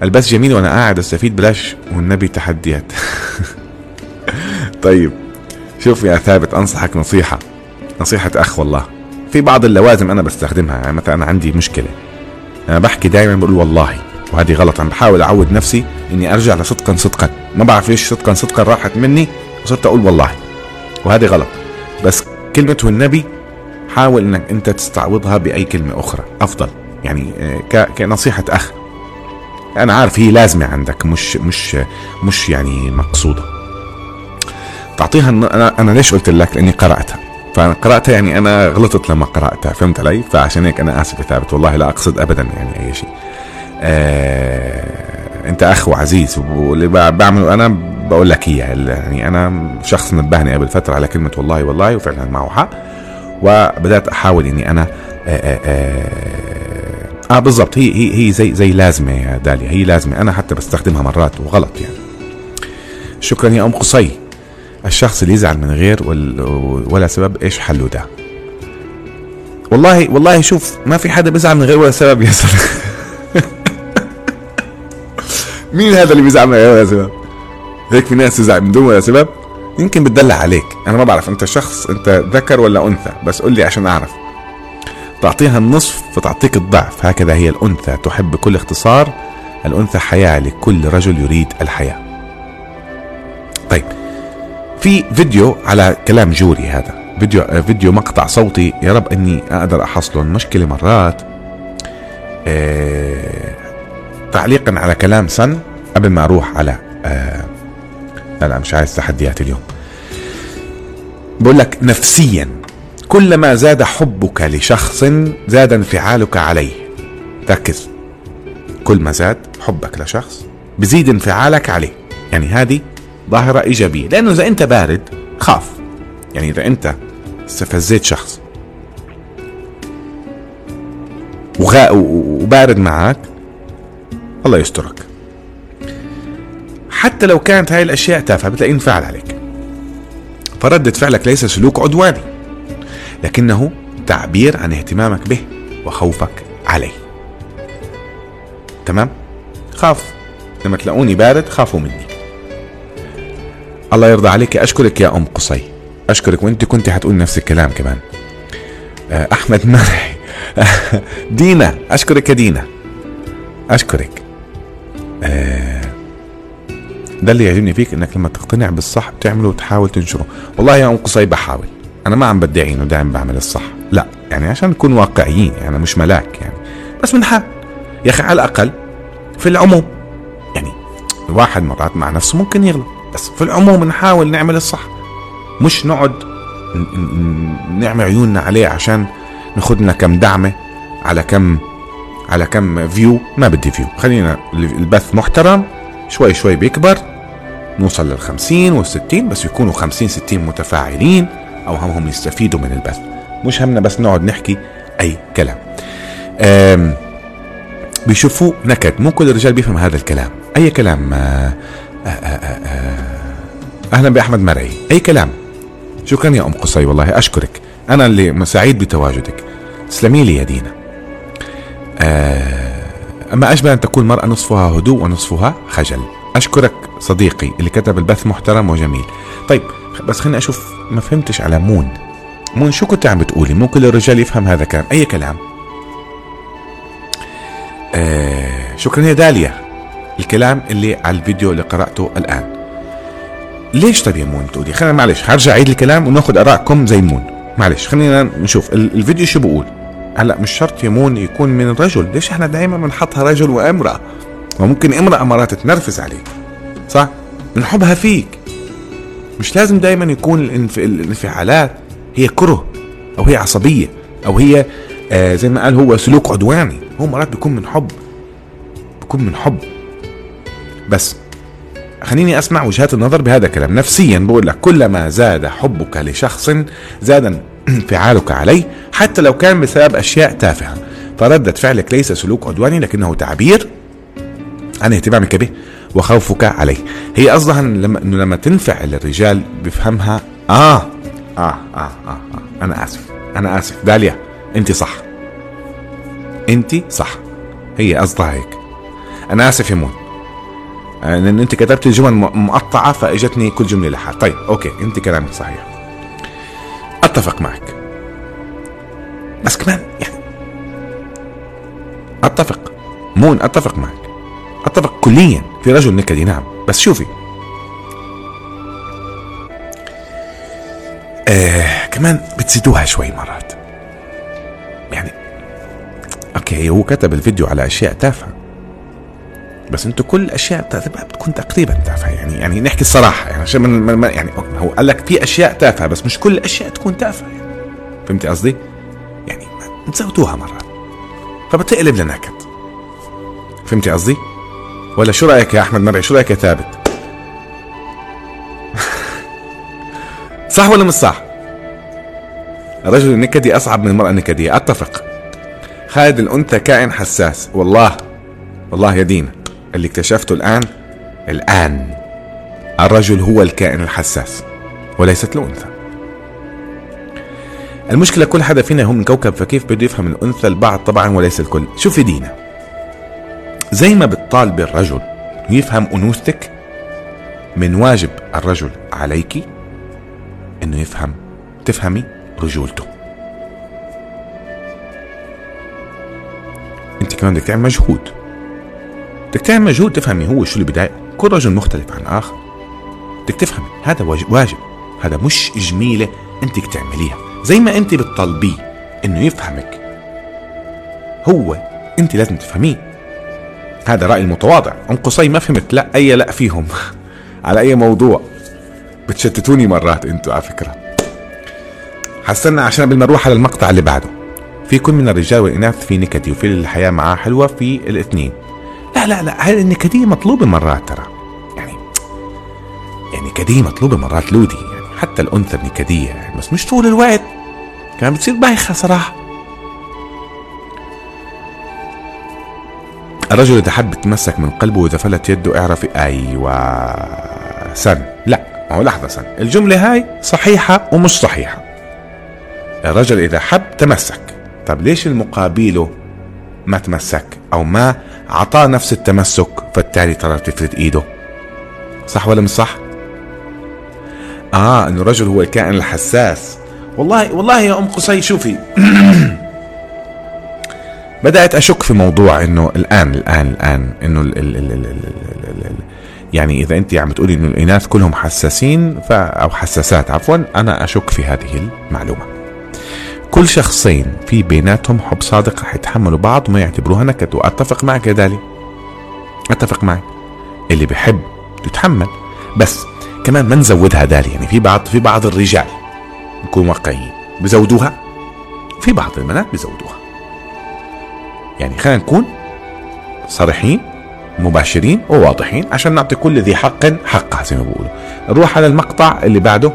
[SPEAKER 2] البث جميل وأنا قاعد أستفيد بلاش والنبي تحديات. طيب شوف يا ثابت أنصحك نصيحة نصيحة أخ والله. في بعض اللوازم أنا بستخدمها يعني مثلا أنا عندي مشكلة. أنا بحكي دائما بقول والله وهذه غلط أنا بحاول أعود نفسي إني أرجع لصدقا صدقا. ما بعرف ليش صدقا صدقا راحت مني وصرت أقول والله وهذه غلط. بس كلمة النبي حاول إنك أنت تستعوضها بأي كلمة أخرى أفضل. يعني آه، كنصيحة أخ. أنا عارف هي لازمة عندك مش مش مش يعني مقصودة. تعطيها أنا أنا ليش قلت لك؟ لأني قرأتها. فقرأتها يعني أنا غلطت لما قرأتها. فهمت علي؟ فعشان هيك أنا آسف يا ثابت. والله لا أقصد أبدا يعني أي شيء. آه أنت أخ وعزيز واللي بعمله أنا بقول لك إياه يعني أنا شخص نبهني قبل فترة على كلمة والله والله وفعلا معه حق. وبدأت أحاول إني أنا آه, آه, آه, آه بالضبط. هي هي هي زي زي لازمة يا داليا. هي لازمة. أنا حتى بستخدمها مرات وغلط يعني. شكرا يا أم قصي. الشخص اللي يزعل من غير ولا سبب إيش حله ده؟ والله والله شوف ما في حدا بيزعل من غير ولا سبب يا سلام. مين هذا اللي بيزعل من غير ولا سبب؟ هيك في ناس تزعل من دون ولا سبب؟ يمكن بتدلع عليك. أنا ما بعرف أنت شخص أنت ذكر ولا أنثى؟ بس قل لي عشان أعرف. تعطيها النصف فتعطيك الضعف. هكذا هي الأنثى. تحب بكل اختصار. الأنثى حياة لكل رجل يريد الحياة. طيب. في فيديو على كلام جوري هذا. فيديو فيديو مقطع صوتي. يا رب إني أقدر أحصله. المشكلة مرات آه تعليقا على كلام سن قبل ما أروح على آه لا لا مش عايز تحديات اليوم. بقول لك نفسيا كلما زاد حبك لشخص زاد انفعالك عليه. ركز. كل ما زاد حبك لشخص بزيد انفعالك عليه. يعني هذه ظاهرة إيجابية. لأنه إذا أنت بارد خاف. يعني إذا أنت استفزيت شخص. وغا وبارد معك الله يسترك. حتى لو كانت هاي الأشياء تافهة بتلاقيه انفعل عليك. فردة فعلك ليس سلوك عدواني لكنه تعبير عن اهتمامك به وخوفك عليه. تمام؟ خاف. لما تلاقوني بارد خافوا مني. الله يرضى عليك. أشكرك يا أم قصي. أشكرك وإنت كنت حتقول نفس الكلام كمان. آه، أحمد مرحي دينا أشكرك يا دينا. أشكرك. آه، ده اللي يعجبني فيك إنك لما تقتنع بالصح بتعمله وتحاول تنشره. والله يا أم قصي بحاول. أنا ما عم بدعي إنه دائما بعمل الصح. لا يعني عشان نكون واقعيين يعني مش ملاك يعني. بس بنحاول يا أخي على الأقل في العموم يعني الواحد مرات مع نفسه ممكن يغلط. بس في العموم نحاول نعمل الصح. مش نقعد نعمل عيوننا عليه عشان ناخد لنا كم دعمة على كم على كم view ما بدي view خلينا البث محترم. شوي شوي بيكبر. نوصل لل 50 وال 60 بس يكونوا 50 60 متفاعلين أو همهم يستفيدوا من البث. مش همنا بس نقعد نحكي أي كلام. بيشوفوا نكد مو كل الرجال بيفهم هذا الكلام. أي كلام آه، أهلا بأحمد مرعي. أي كلام؟ شكرا يا أم قصي والله أشكرك. أنا اللي سعيد بتواجدك. تسلمي لي يا دينا. آه أما اشبه أن تكون المرأة نصفها هدوء ونصفها خجل. أشكرك صديقي اللي كتب البث محترم وجميل. طيب بس خليني أشوف ما فهمتش على مون. مون شو كنت عم بتقولي؟ مو كل الرجال يفهم هذا كلام أي كلام؟ آه شكرا يا داليا. الكلام اللي على الفيديو اللي قرأته الآن. ليش طيب يا مون تقولي؟ خلينا معلش هرجع عيد الكلام وناخذ آرائكم زي مون. معلش خلينا نشوف الفيديو شو بقول. هلا مش شرط يا مون يكون من رجل. ليش إحنا دائما بنحطها رجل وامرأة؟ وممكن امرأة مرات تنرفز عليك. صح؟ بنحبها فيك. مش لازم دائما يكون الانفعالات هي كره أو هي عصبية أو هي آه زي ما قال هو سلوك عدواني. هو مرات بيكون من حب. بيكون من حب. بس خليني أسمع وجهات النظر بهذا الكلام. نفسيا بقول لك كلما زاد حبك لشخص زاد انفعالك عليه حتى لو كان بسبب أشياء تافهة. فردة فعلك ليس سلوك عدواني لكنه تعبير عن اهتمامك به وخوفك عليه. هي قصدها لما إنه لما تنفعل الرجال بفهمها آه, آه آه آه آه, آه. أنا آسف أنا آسف. داليا أنت صح. أنت صح. هي قصدها هيك. أنا آسف يا مون. لأن أنت كتبت الجمل مقطعة فإجتني كل جملة لحال طيب okay أنت كلامك صحيح. أتفق معك. بس كمان يعني أتفق. مون أتفق معك. أتفق كليا في رجل نكدي نعم. بس شوفي. آه كمان بتزيدوها شوي مرات. يعني okay هو كتب الفيديو على أشياء تافهة. بس أنتوا كل الاشياء بتكون تقريبا تافهة. يعني يعني نحكي الصراحة. يعني عشان من من يعني هو قال لك في أشياء تافهة بس مش كل الاشياء تكون تافهة. يعني فهمتي قصدي؟ يعني تزودوها مرات فبتقلب لنكد فهمتي قصدي؟ ولا شو رأيك يا أحمد مرعي؟ شو رأيك يا ثابت؟ صح ولا مش صح؟ الرجل النكدي أصعب من المرأة النكدية. أتفق. خالد الأنثى كائن حساس. والله. والله يا دينا. اللي اكتشفته الآن الآن الرجل هو الكائن الحساس وليست الأنثى. المشكلة كل حدا فينا هو من كوكب فكيف بده يفهم الأنثى؟ البعض طبعا وليس الكل. شوفي دينا. زي ما بتطالب الرجل يفهم أنوثتك من واجب الرجل عليك إنه يفهم تفهمي رجولته. أنت كمان بدك تعمل مجهود. بدك تعمل مجهود تفهمي هو شو اللي كل رجل مختلف عن آخر. بدك تفهمي هذا واجب هذا مش جميلة أنت تعمليها. زي ما أنت بتطلبيه إنه يفهمك. هو أنت لازم تفهميه. هذا رأي المتواضع. أم قصي ما فهمت. لا أي لا فيهم. على أي موضوع. بتشتتوني مرات أنتوا على فكرة. حسنا عشان قبل ما نروح على المقطع اللي بعده. في كل من الرجال والإناث في نكدي وفي الحياة معاه حلوة في الاثنين. لا لا لا هاي النكدية مطلوبة مرات ترى. يعني يعني نكدية مطلوبة مرات لودي يعني حتى الأنثى النكدية يعني بس مش طول الوقت. كمان بتصير بايخة صراحة الرجل إذا حب يتمسك من قلبه وإذا فلت يده اعرفي أيوة سن. لا ما هو لحظة سن. الجملة هاي صحيحة ومش صحيحة. الرجل إذا حب تمسك. طب ليش المقابله ما تمسك أو ما عطاه نفس التمسك فبالتالي ترى تفرد إيده. صح ولا مش صح؟ آه إنه الرجل هو الكائن الحساس. والله والله يا أم قصي شوفي. بدأت أشك في موضوع إنه الآن الآن الآن إنه ال ال ال ال ال ال ال يعني إذا أنت عم تقولي إنه الإناث كلهم حساسين أو حساسات عفوا أنا أشك في هذه المعلومة. كل شخصين في بيناتهم حب صادق رح يتحملوا بعض وما يعتبروها نكد. وأتفق معك يا دالي. أتفق معك. اللي بحب يتحمل بس كمان ما نزودها دالي. يعني في بعض في بعض الرجال نكون واقعيين. بزودوها؟ في بعض البنات بزودوها. يعني خلينا نكون صريحين مباشرين وواضحين عشان نعطي كل ذي حق حقه زي ما بيقولوا. نروح على المقطع اللي بعده.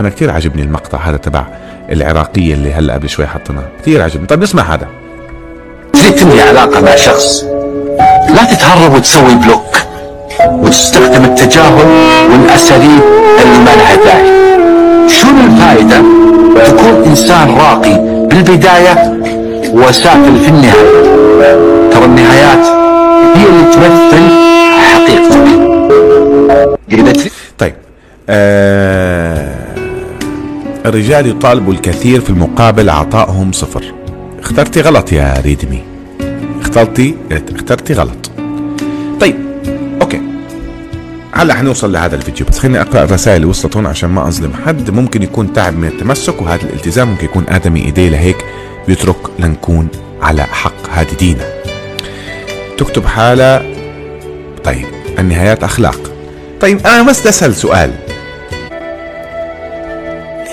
[SPEAKER 2] أنا كثير عجبني المقطع هذا تبع العراقية اللي هلا قبل شوي حطيناها كثير عجبني. طيب نسمع هذا.
[SPEAKER 6] تريد تبني علاقة مع شخص. لا تتهرب وتسوي بلوك. وتستخدم التجاهل والأساليب اللي ما لها داعي. شنو الفائدة تكون إنسان راقي بالبداية وسافل في النهاية؟ ترى النهايات هي اللي تمثل حقيقتك.
[SPEAKER 2] طيب آه الرجال يطالبوا الكثير في المقابل عطائهم صفر. اخترتي غلط يا ريدمي. اخترتي اخترتي غلط. طيب أوكي. هلا حنوصل لهذا الفيديو بس خليني أقرأ الرسائل اللي وصلت هون عشان ما أظلم حد. ممكن يكون تعب من التمسك وهذا الالتزام ممكن يكون آدمي إيديه لهيك بيترك لنكون على حق هذه دينا تكتب حالة. طيب النهايات أخلاق. طيب أنا بس اسال سؤال.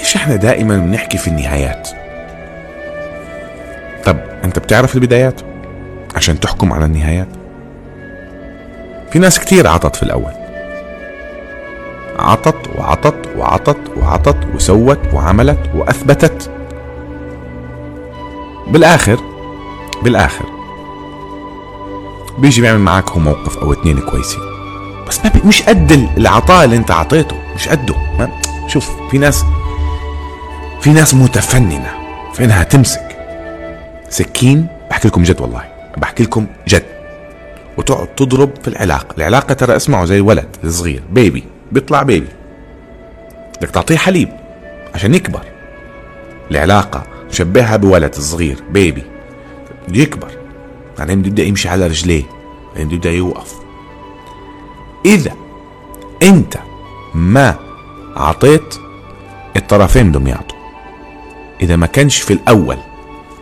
[SPEAKER 2] ليش إحنا دائما بنحكي في النهايات؟ طب انت بتعرف البدايات؟ عشان تحكم على النهايات. في ناس كتير عطت في الأول. عطت وعطت وعطت وعطت وسوت وعملت وأثبتت. بالآخر بالآخر بيجي بيعمل معاك هو موقف أو اتنين كويسين. بس ما بي مش قد العطاء اللي انت عطيته مش قده. شوف في ناس في ناس متفننة في إنها تمسك سكين. بحكي لكم جد والله بحكي لكم جد. وتقعد تضرب في العلاقة. العلاقة ترى اسمعوا زي الولد الصغير بيبي بيطلع بيبي بدك تعطيه حليب عشان يكبر. العلاقة مشبهها بولد صغير بيبي بده يكبر. بعدين بده يبدأ يمشي على رجليه بعدين بده يبدأ يوقف. إذا أنت ما عطيت الطرفين بدهم يعطوا. إذا ما كانش في الأول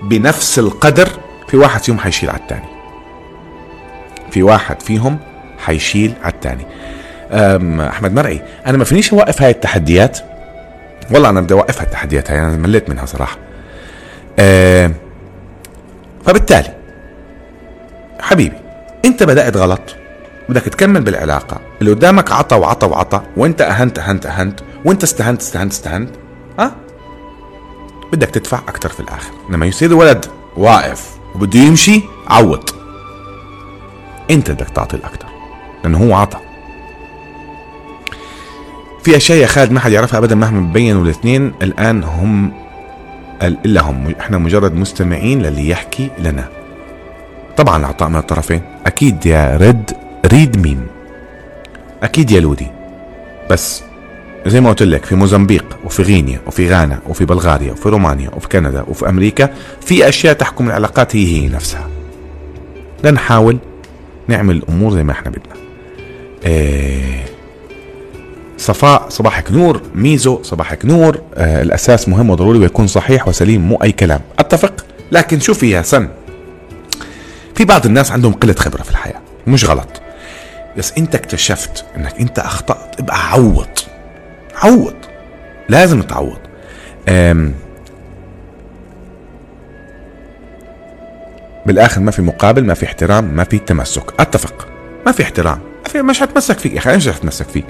[SPEAKER 2] بنفس القدر في واحد فيهم حيشيل على الثاني في واحد فيهم حيشيل على الثاني أم، أحمد مرعي أنا ما فينيش أوقف هاي التحديات؟ والله أنا بدي أوقفها التحديات هاي أنا مليت منها صراحة. أه فبالتالي حبيبي أنت بدأت غلط بدك تكمل بالعلاقة. اللي قدامك عطى وعطى وعطى وأنت أهنت أهنت أهنت وأنت استهنت استهنت استهنت ها؟ بدك تدفع أكثر في الآخر. لما يصير الولد واقف وبده يمشي عوض. أنت بدك تعطي الاكثر لأنه هو عطى. في أشياء يا خالد ما حد يعرفها ابدا مهما بينوا الاثنين الآن هم إلا هم. إحنا مجرد مستمعين للي يحكي لنا. طبعا العطاء من الطرفين. أكيد يا رد ريد ميم. أكيد يا لودي. بس زي ما قلت لك في موزمبيق وفي غينيا وفي غانا وفي بلغاريا وفي رومانيا وفي كندا وفي أمريكا في أشياء تحكم العلاقات هي هي نفسها. لنحاول نعمل الأمور زي ما إحنا بدنا. إيه صفاء صباحك نور. ميزو صباحك نور. آه الأساس مهم وضروري ويكون صحيح وسليم مو أي كلام. أتفق؟ لكن شوفي يا سن في بعض الناس عندهم قلة خبرة في الحياة مش غلط. بس أنت اكتشفت إنك أنت أخطأت ابقى عوض. عوض لازم تعوض. بالآخر ما في مقابل ما في احترام ما في تمسك. أتفق. ما في احترام. ما في مش هتمسك فيك يا أخي إيش هتمسك فيك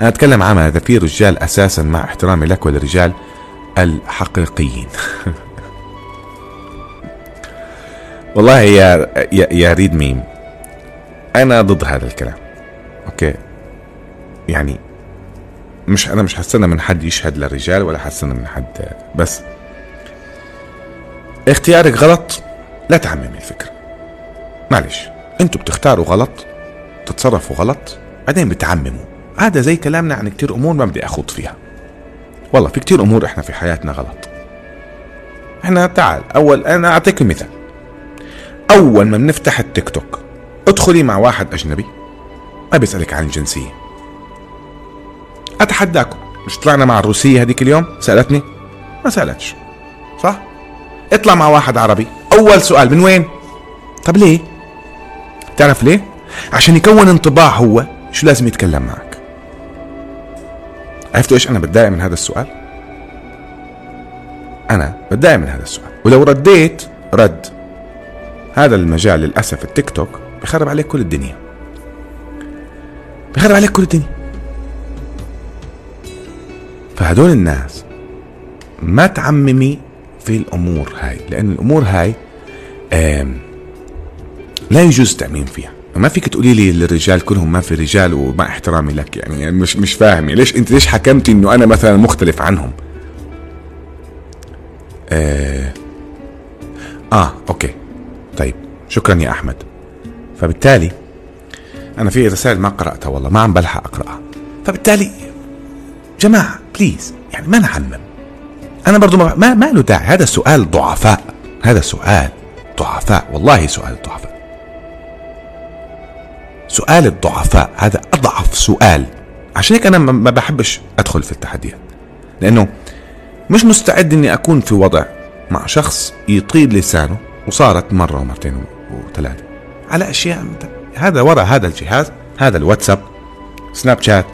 [SPEAKER 2] أنا أتكلم عن اذا في رجال أساسا مع احترامي لك وللرجال الحقيقيين. والله يا يا, يا ريد ميم أنا ضد هذا الكلام. أوكي؟ يعني مش أنا مش حستنى من حد يشهد للرجال ولا حستنى من حد بس اختيارك غلط. لا تعممي الفكرة. معلش أنتوا بتختاروا غلط تتصرفوا غلط بعدين بتعمموا. هذا زي كلامنا عن كتير أمور ما بدي أخوض فيها. والله في كتير أمور إحنا في حياتنا غلط. إحنا تعال أول أنا أعطيك مثال. أول ما بنفتح التيك توك ادخلي مع واحد أجنبي ما بيسألك عن الجنسية. أتحداكم. مش طلعنا مع الروسية هذيك اليوم؟ سألتني. ما سألتش. صح؟ اطلع مع واحد عربي. أول سؤال من وين؟ طب ليه؟ تعرف ليه؟ عشان يكون انطباع هو شو لازم يتكلم معك. عرفتوا إيش؟ أنا بتضايق من هذا السؤال. أنا بتضايق من هذا السؤال. ولو رديت رد. هذا المجال للأسف التيك توك بخرب عليك كل الدنيا. بخرب عليك كل الدنيا. فهدول الناس ما تعممي في الأمور هاي لأن الأمور هاي لا يجوز التعميم فيها. ما فيك تقولي لي الرجال كلهم ما في رجال ومع احترامي لك يعني, مش مش فاهم ليش أنت ليش حكمتي إنه أنا مثلا مختلف عنهم؟ آه, آه okay. طيب شكرا يا أحمد. فبالتالي أنا في رسائل ما قرأتها والله ما عم بلحق أقرأها. فبالتالي جماعة please يعني ما نعمم أنا برضو ما ما, له داعي. هذا سؤال ضعفاء. هذا سؤال ضعفاء. والله سؤال ضعفاء. سؤال الضعفاء هذا أضعف سؤال. عشان هيك أنا ما بحبش أدخل في التحديات. لأنه مش مستعد إني أكون في وضع مع شخص يطيل لسانه وصارت مرة ومرتين وثلاثة. على أشياء هذا ورا هذا الجهاز هذا الواتساب سناب شات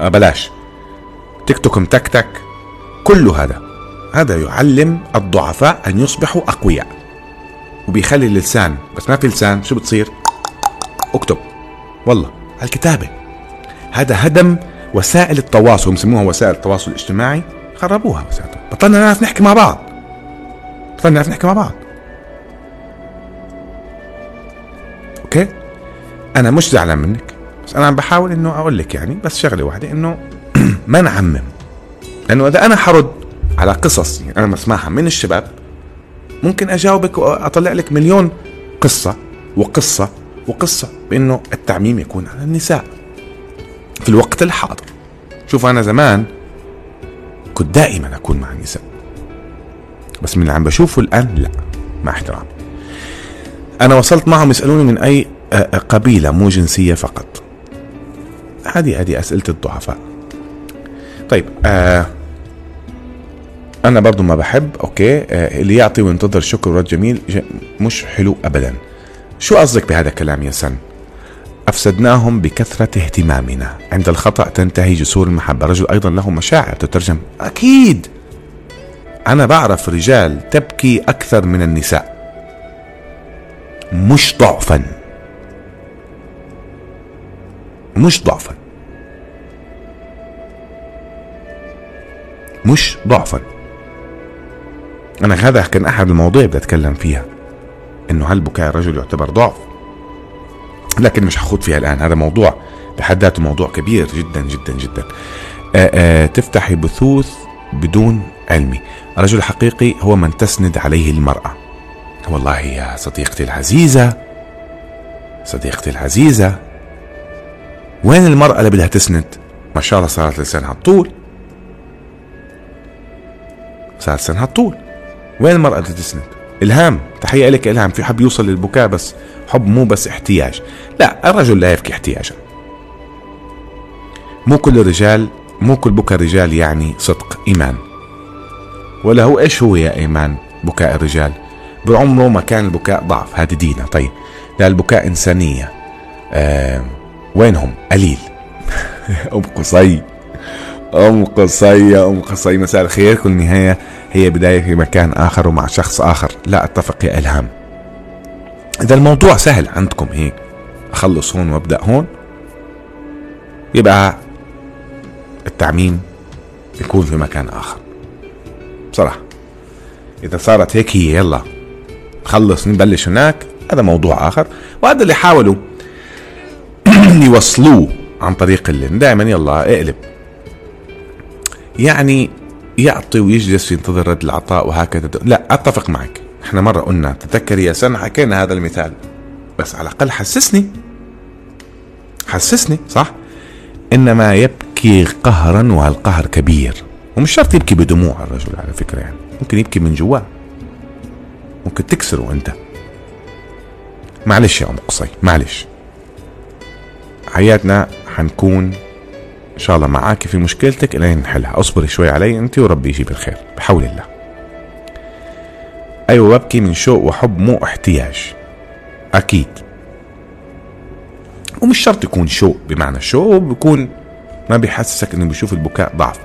[SPEAKER 2] آه بلاش. تيك توك متكتك. كل هذا هذا يعلم الضعفاء أن يصبحوا أقوياء. وبيخلي اللسان بس ما في لسان شو بتصير؟ اكتب. والله الكتابه هذا هدم وسائل التواصل بسموها وسائل التواصل الاجتماعي. خربوها وسائل بطلنا نعرف نحكي مع بعض. بطلنا نعرف نحكي مع بعض. أوكي؟ أنا مش زعلان منك بس أنا عم بحاول إنه أقول لك يعني بس شغلة واحدة إنه ما نعمم. لأنه إذا أنا حرد على قصص يعني أنا بسمعها من الشباب ممكن أجاوبك وأطلع لك مليون قصة وقصة وقصة بإنه التعميم يكون على النساء في الوقت الحاضر. شوف أنا زمان كنت دائما أكون مع النساء بس من اللي عم بشوفه الآن لا مع احترامي. أنا وصلت معهم يسألوني من أي قبيلة مو جنسية فقط. هذه هذه أسئلة الضعفاء. طيب آه أنا برضو ما بحب أوكي آه اللي يعطي وينتظر شكر ورد جميل مش حلو ابدا. شو قصدك بهذا الكلام يا سن؟ أفسدناهم بكثرة اهتمامنا. عند الخطأ تنتهي جسور المحبة. رجل أيضا له مشاعر تترجم. أكيد! أنا بعرف رجال تبكي أكثر من النساء. مش ضعفا. مش ضعفا. مش ضعفا. أنا هذا كان أحد المواضيع بدي اتكلم فيها إنه هل بكاء الرجل يعتبر ضعف؟ لكن مش هخوض فيها الآن. هذا موضوع بحد ذاته موضوع كبير جدا جدا جدا. آآ آآ تفتحي بثوث بدون علمي الرجل الحقيقي هو من تسند عليه المرأة. والله يا صديقتي العزيزة صديقتي العزيزة وين المرأة اللي بدها تسند؟ ما شاء الله صارت لسانها الطول صارت لسانها الطول وين المرأة اللي تسند؟ إلهام. تحية لك إلهام. في حب يوصل للبكاء بس حب مو بس احتياج. لا الرجل لا يبكي احتياجا. مو كل الرجال مو كل بكاء الرجال يعني صدق إيمان. ولا هو إيش هو يا إيمان بكاء الرجال؟ بعمره ما كان البكاء ضعف. هذه دينا طيب. لا البكاء إنسانية. آه وينهم؟ قليل. أم قصي أم قصي يا أم قصي مساء الخير. كل نهاية هي بداية في مكان آخر ومع شخص آخر. لا أتفق يا إلهام. إذا الموضوع سهل عندكم هيك. أخلص هون وأبدأ هون. يبقى التعميم يكون في مكان آخر. بصراحة. إذا صارت هيك هي يلا. خلص نبلش هناك. هذا موضوع آخر. وهذا اللي حاولوا يوصلوه عن طريق اللين. دائما يلا اقلب. يعني يعطي ويجلس ينتظر رد العطاء وهكذا. لا أتفق معك. إحنا مرة قلنا تذكري يا سنة حكينا هذا المثال. بس على الأقل حسسني. حسسني صح؟ انما يبكي قهرا وهالقهر كبير. ومش شرط يبكي بدموع الرجل على فكرة يعني. ممكن يبكي من جواه. ممكن تكسره أنت. معلش يا أم قصي معلش. حياتنا حنكون إن شاء الله معاك في مشكلتك الين نحلها. اصبري شوي علي أنت وربي يجيب الخير بحول الله. أيوه ببكي من شوق وحب مو احتياج. أكيد. ومش شرط يكون شوق بمعنى الشوق بيكون ما بيحسسك إنه بيشوف البكاء ضعف.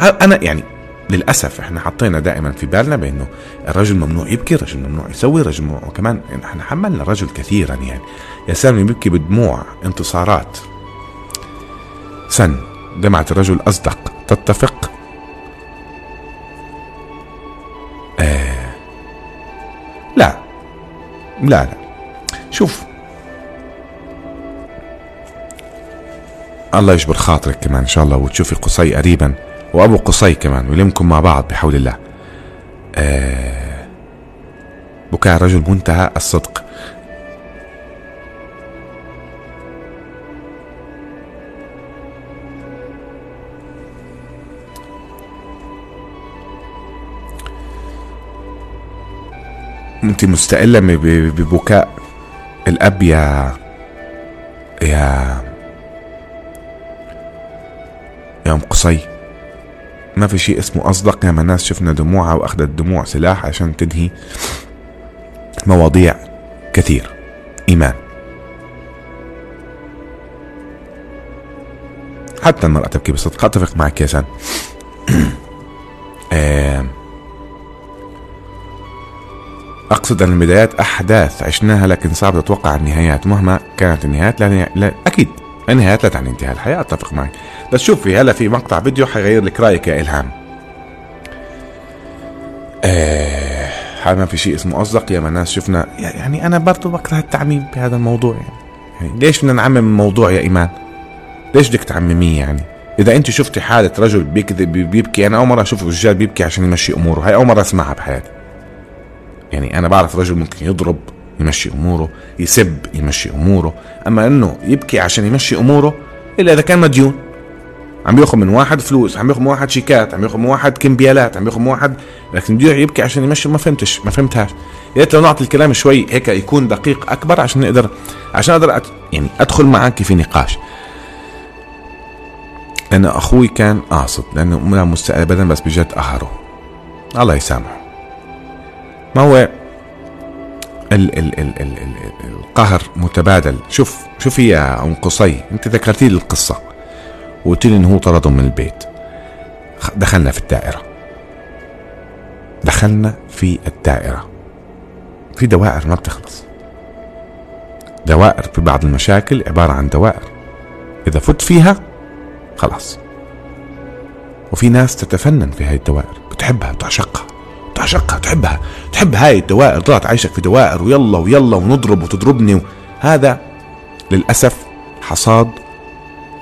[SPEAKER 2] أنا يعني للأسف إحنا حطينا دائما في بالنا بإنه الرجل ممنوع يبكي الرجل ممنوع يسوي الرجل ممنوع وكمان إحنا حملنا الرجل كثيرا يعني. يا سلمي بيبكي بدموع انتصارات. سن دمعة الرجل أصدق تتفق؟ آه. لا. لا لا. شوف. الله يجبر خاطرك كمان إن شاء الله وتشوفي قصي قريبا وأبو قصي كمان ويلمكم مع بعض بحول الله. آه. بكاء الرجل منتهى الصدق. انت مستقلة ببكاء. الأب يا يا يا ام قصي ما في شيء اسمه أصدق ياما ناس شفنا دموعها وأخذت دموع سلاح عشان تنهي مواضيع كثير. إيمان. حتى المرأة تبكي بصدق. أتفق معك يا آم، اقصد أن البدايات أحداث عشناها لكن صعب تتوقع النهايات. مهما كانت النهايات لا, لا أكيد النهايات لا تعني انتهاء الحياة أتفق معك. بس شوفي هلا في مقطع فيديو حيغير لك رأيك يا إلهام. آه ما في شيء اسمه أصدق. يا ما ناس شفنا يعني أنا برضو بكره التعميم بهذا الموضوع يعني, يعني ليش بدنا نعمم الموضوع يا إيمان؟ ليش بدك تعمميه يعني؟ إذا أنت شفتي حاله رجل بيكذب بيبكي أنا أول مرة أشوف رجال بيبكي عشان يمشي أموره. هاي أول مرة أسمعها بحياتي. يعني أنا بعرف رجل ممكن يضرب يمشي أموره يسب يمشي أموره. أما إنه يبكي عشان يمشي أموره إلا إذا كان مديون. عم يأخذ من واحد فلوس عم يأخذ من واحد شيكات عم يأخذ من واحد كمبيالات عم يأخذ من واحد لكن بده يبكي عشان يمشي ما فهمتش ما فهمتهاش. يا ريت لو نعطي الكلام شوي هيك يكون دقيق أكبر عشان نقدر عشان أقدر أت... يعني أدخل معك في نقاش. لأن أخوي كان قاصد لأنه لا أبدا بس بجد قهره الله يسامحه. ما هو ال ال ال ال ال القهر متبادل؟ شوف شوفي يا أم قصي أنت ذكرتي لي القصة وقلت لي إنه هو طردهم من البيت. دخلنا في الدائرة. دخلنا في الدائرة. في دوائر ما بتخلص. دوائر في بعض المشاكل عبارة عن دوائر. إذا فت فيها خلاص. وفي ناس تتفنن في هاي الدوائر بتحبها بتعشقها. بتعشقها تحبها تحب هاي الدوائر ضلت عايشك في دوائر ويلا ويلا ونضرب وتضربني و... هذا للأسف حصاد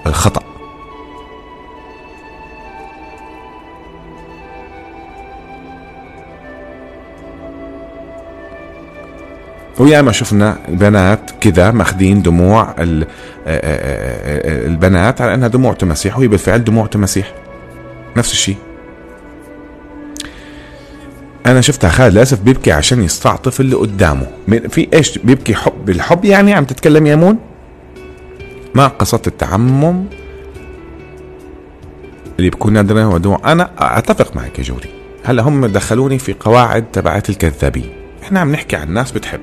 [SPEAKER 2] الخطأ. وياما شفنا بنات كذا ماخذين دموع آه، آه، آه، البنات على أنها دموع تماسيح وهي بالفعل دموع تماسيح. نفس الشيء. أنا شفتها خالد للأسف بيبكي عشان يستعطف اللي قدامه في إيش بيبكي حب بالحب يعني عم تتكلم يا مون؟ ما قصدت التعمم اللي بكون نادرا هو دموع أنا أتفق معك يا جوري. هلا هم دخلوني في قواعد تبعت الكذابين. إحنا عم نحكي عن ناس بتحب.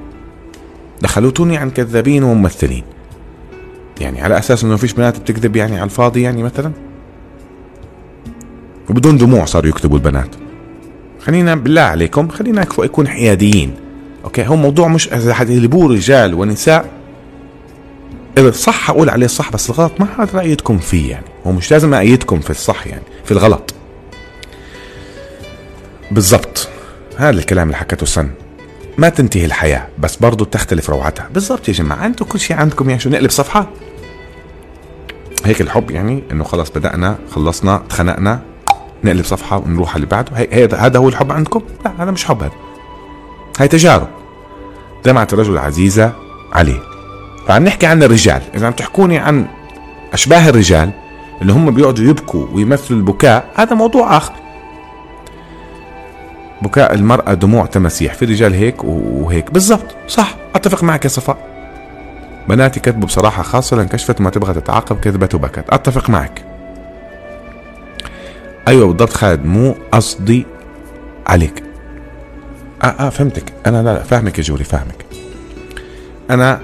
[SPEAKER 2] دخلوتوني عن كذابين وممثلين. يعني على أساس إنه فيش بنات بتكذب يعني على الفاضي يعني مثلا؟ وبدون دموع صاروا يكتبوا البنات. خلينا بالله عليكم خلينا يكون حياديين. أوكي؟ هو موضوع مش إذا حتقلبوه رجال ونساء. الصح أقول عليه صح بس الغلط ما حد رايدكم فيه يعني. هو مش لازم ايدكم في الصح يعني في الغلط. بالضبط. هذا الكلام اللي حكته سن. ما تنتهي الحياة بس برضو تختلف روعتها. بالضبط يا جماعة أنتوا كل شيء عندكم يعني شو نقلب صفحة. هيك الحب يعني إنه خلص بدأنا خلصنا اتخنقنا. نقلب صفحة ونروح على اللي بعده. هذا هو الحب عندكم؟ لا هذا مش حب هذا. هاي تجارب. دمعة الرجل عزيزة عليه. فعم نحكي عن الرجال. إذا عم تحكوني عن أشباه الرجال اللي هم بيقعدوا يبكوا ويمثلوا البكاء هذا موضوع آخر. بكاء المرأة دموع تماسيح. في رجال هيك وهيك. بالضبط صح. أتفق معك يا صفاء. بناتي كتبوا بصراحة خاصة لأن كشفت ما تبغى تتعاقب كذبت وبكت. أتفق معك. أيوه بالضبط خالد مو قصدي عليك. آه آه فهمتك. أنا لا لا فاهمك يا جوري فاهمك. أنا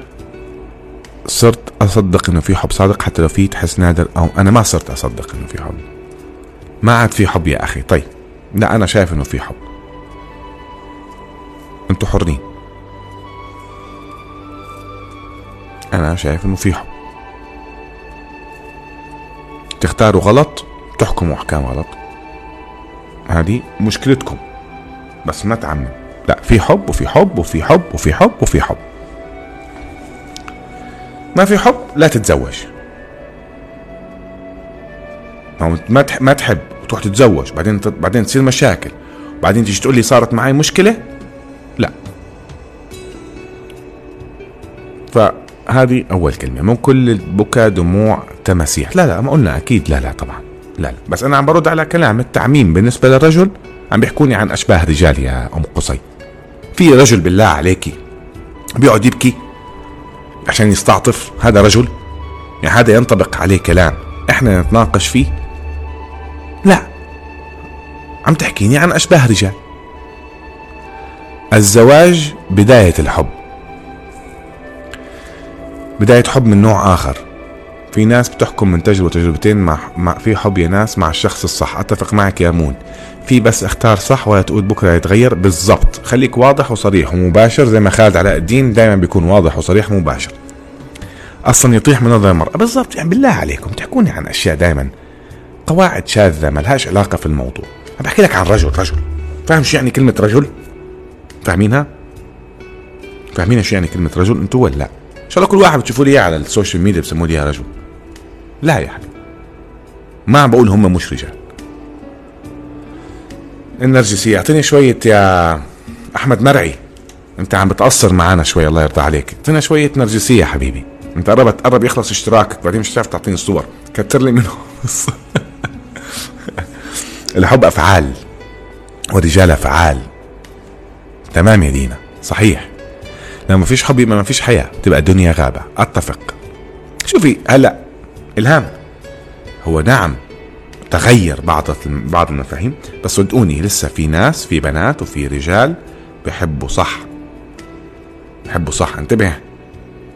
[SPEAKER 2] صرت أصدق إنه في حب صادق حتى لو في تحس نادر أو أنا ما صرت أصدق إنه في حب. ما عاد في حب يا أخي. طيب لا أنا شايف إنه في حب. أنتوا حرين. أنا شايف إنه في حب. تختاروا غلط تحكموا احكام غلط. هذه مشكلتكم. بس ما تعمم. لا في حب وفي حب وفي حب وفي حب وفي حب. ما في حب لا تتزوج. ما ما تح- ما تحب وتروح تتزوج بعدين بعدين تصير مشاكل. بعدين تيجي تقول لي صارت معي مشكلة؟ لا. فهذه أول كلمة. مو كل البكاء دموع تماسيح. لا لا ما قلنا أكيد لا لا طبعا. لا لا. بس أنا عم برد على كلام التعميم بالنسبة للرجل عم بيحكوني عن أشباه رجال يا أم قصي. في رجل بالله عليكي بيقعد يبكي عشان يستعطف هذا رجل؟ يعني هذا ينطبق عليه كلام إحنا نتناقش فيه؟ لا. عم تحكيني عن أشباه رجال. الزواج بداية الحب. بداية حب من نوع آخر. في ناس بتحكم من تجربة تجربتين مع, مع في حب يا ناس مع الشخص الصح. أتفق معك يا مون. في بس اختار صح ولا تقول بكرة يتغير؟ بالضبط. خليك واضح وصريح ومباشر زي ما خالد علاء الدين دائما بيكون واضح وصريح ومباشر. أصلا يطيح من نظر المرأة. بالضبط. يعني بالله عليكم تحكوني عن أشياء دائما قواعد شاذة ما لهاش علاقة في الموضوع. أنا بحكي لك عن رجل رجل. فاهم شو يعني كلمة رجل؟ فاهمينها؟ فاهمين شو يعني كلمة رجل؟ أنتوا ولا؟ لا إن شاء الله كل واحد بتشوفوا لي على ال social media بسموه لي رجل. لا حبيبي ما عم بقول هم مش رجال النرجسية اعطيني شوية يا أحمد مرعي. أنت عم بتقصر معنا شوي الله يرضى عليك. اعطينا شوية نرجسية حبيبي. أنت قربت قرب يخلص اشتراكك. بعدين مش هتعرف تعطيني الصور. كتر لي منه الحب أفعال والرجال أفعال. تمام يا دينا. صحيح. لما ما فيش حب يبقى ما فيش حياة تبقى الدنيا غابة. أتفق. شوفي هلأ الهام. هو نعم تغير بعض بعض المفاهيم بس صدقوني لسه في ناس في بنات وفي رجال بحبوا صح. بحبوا صح انتبه.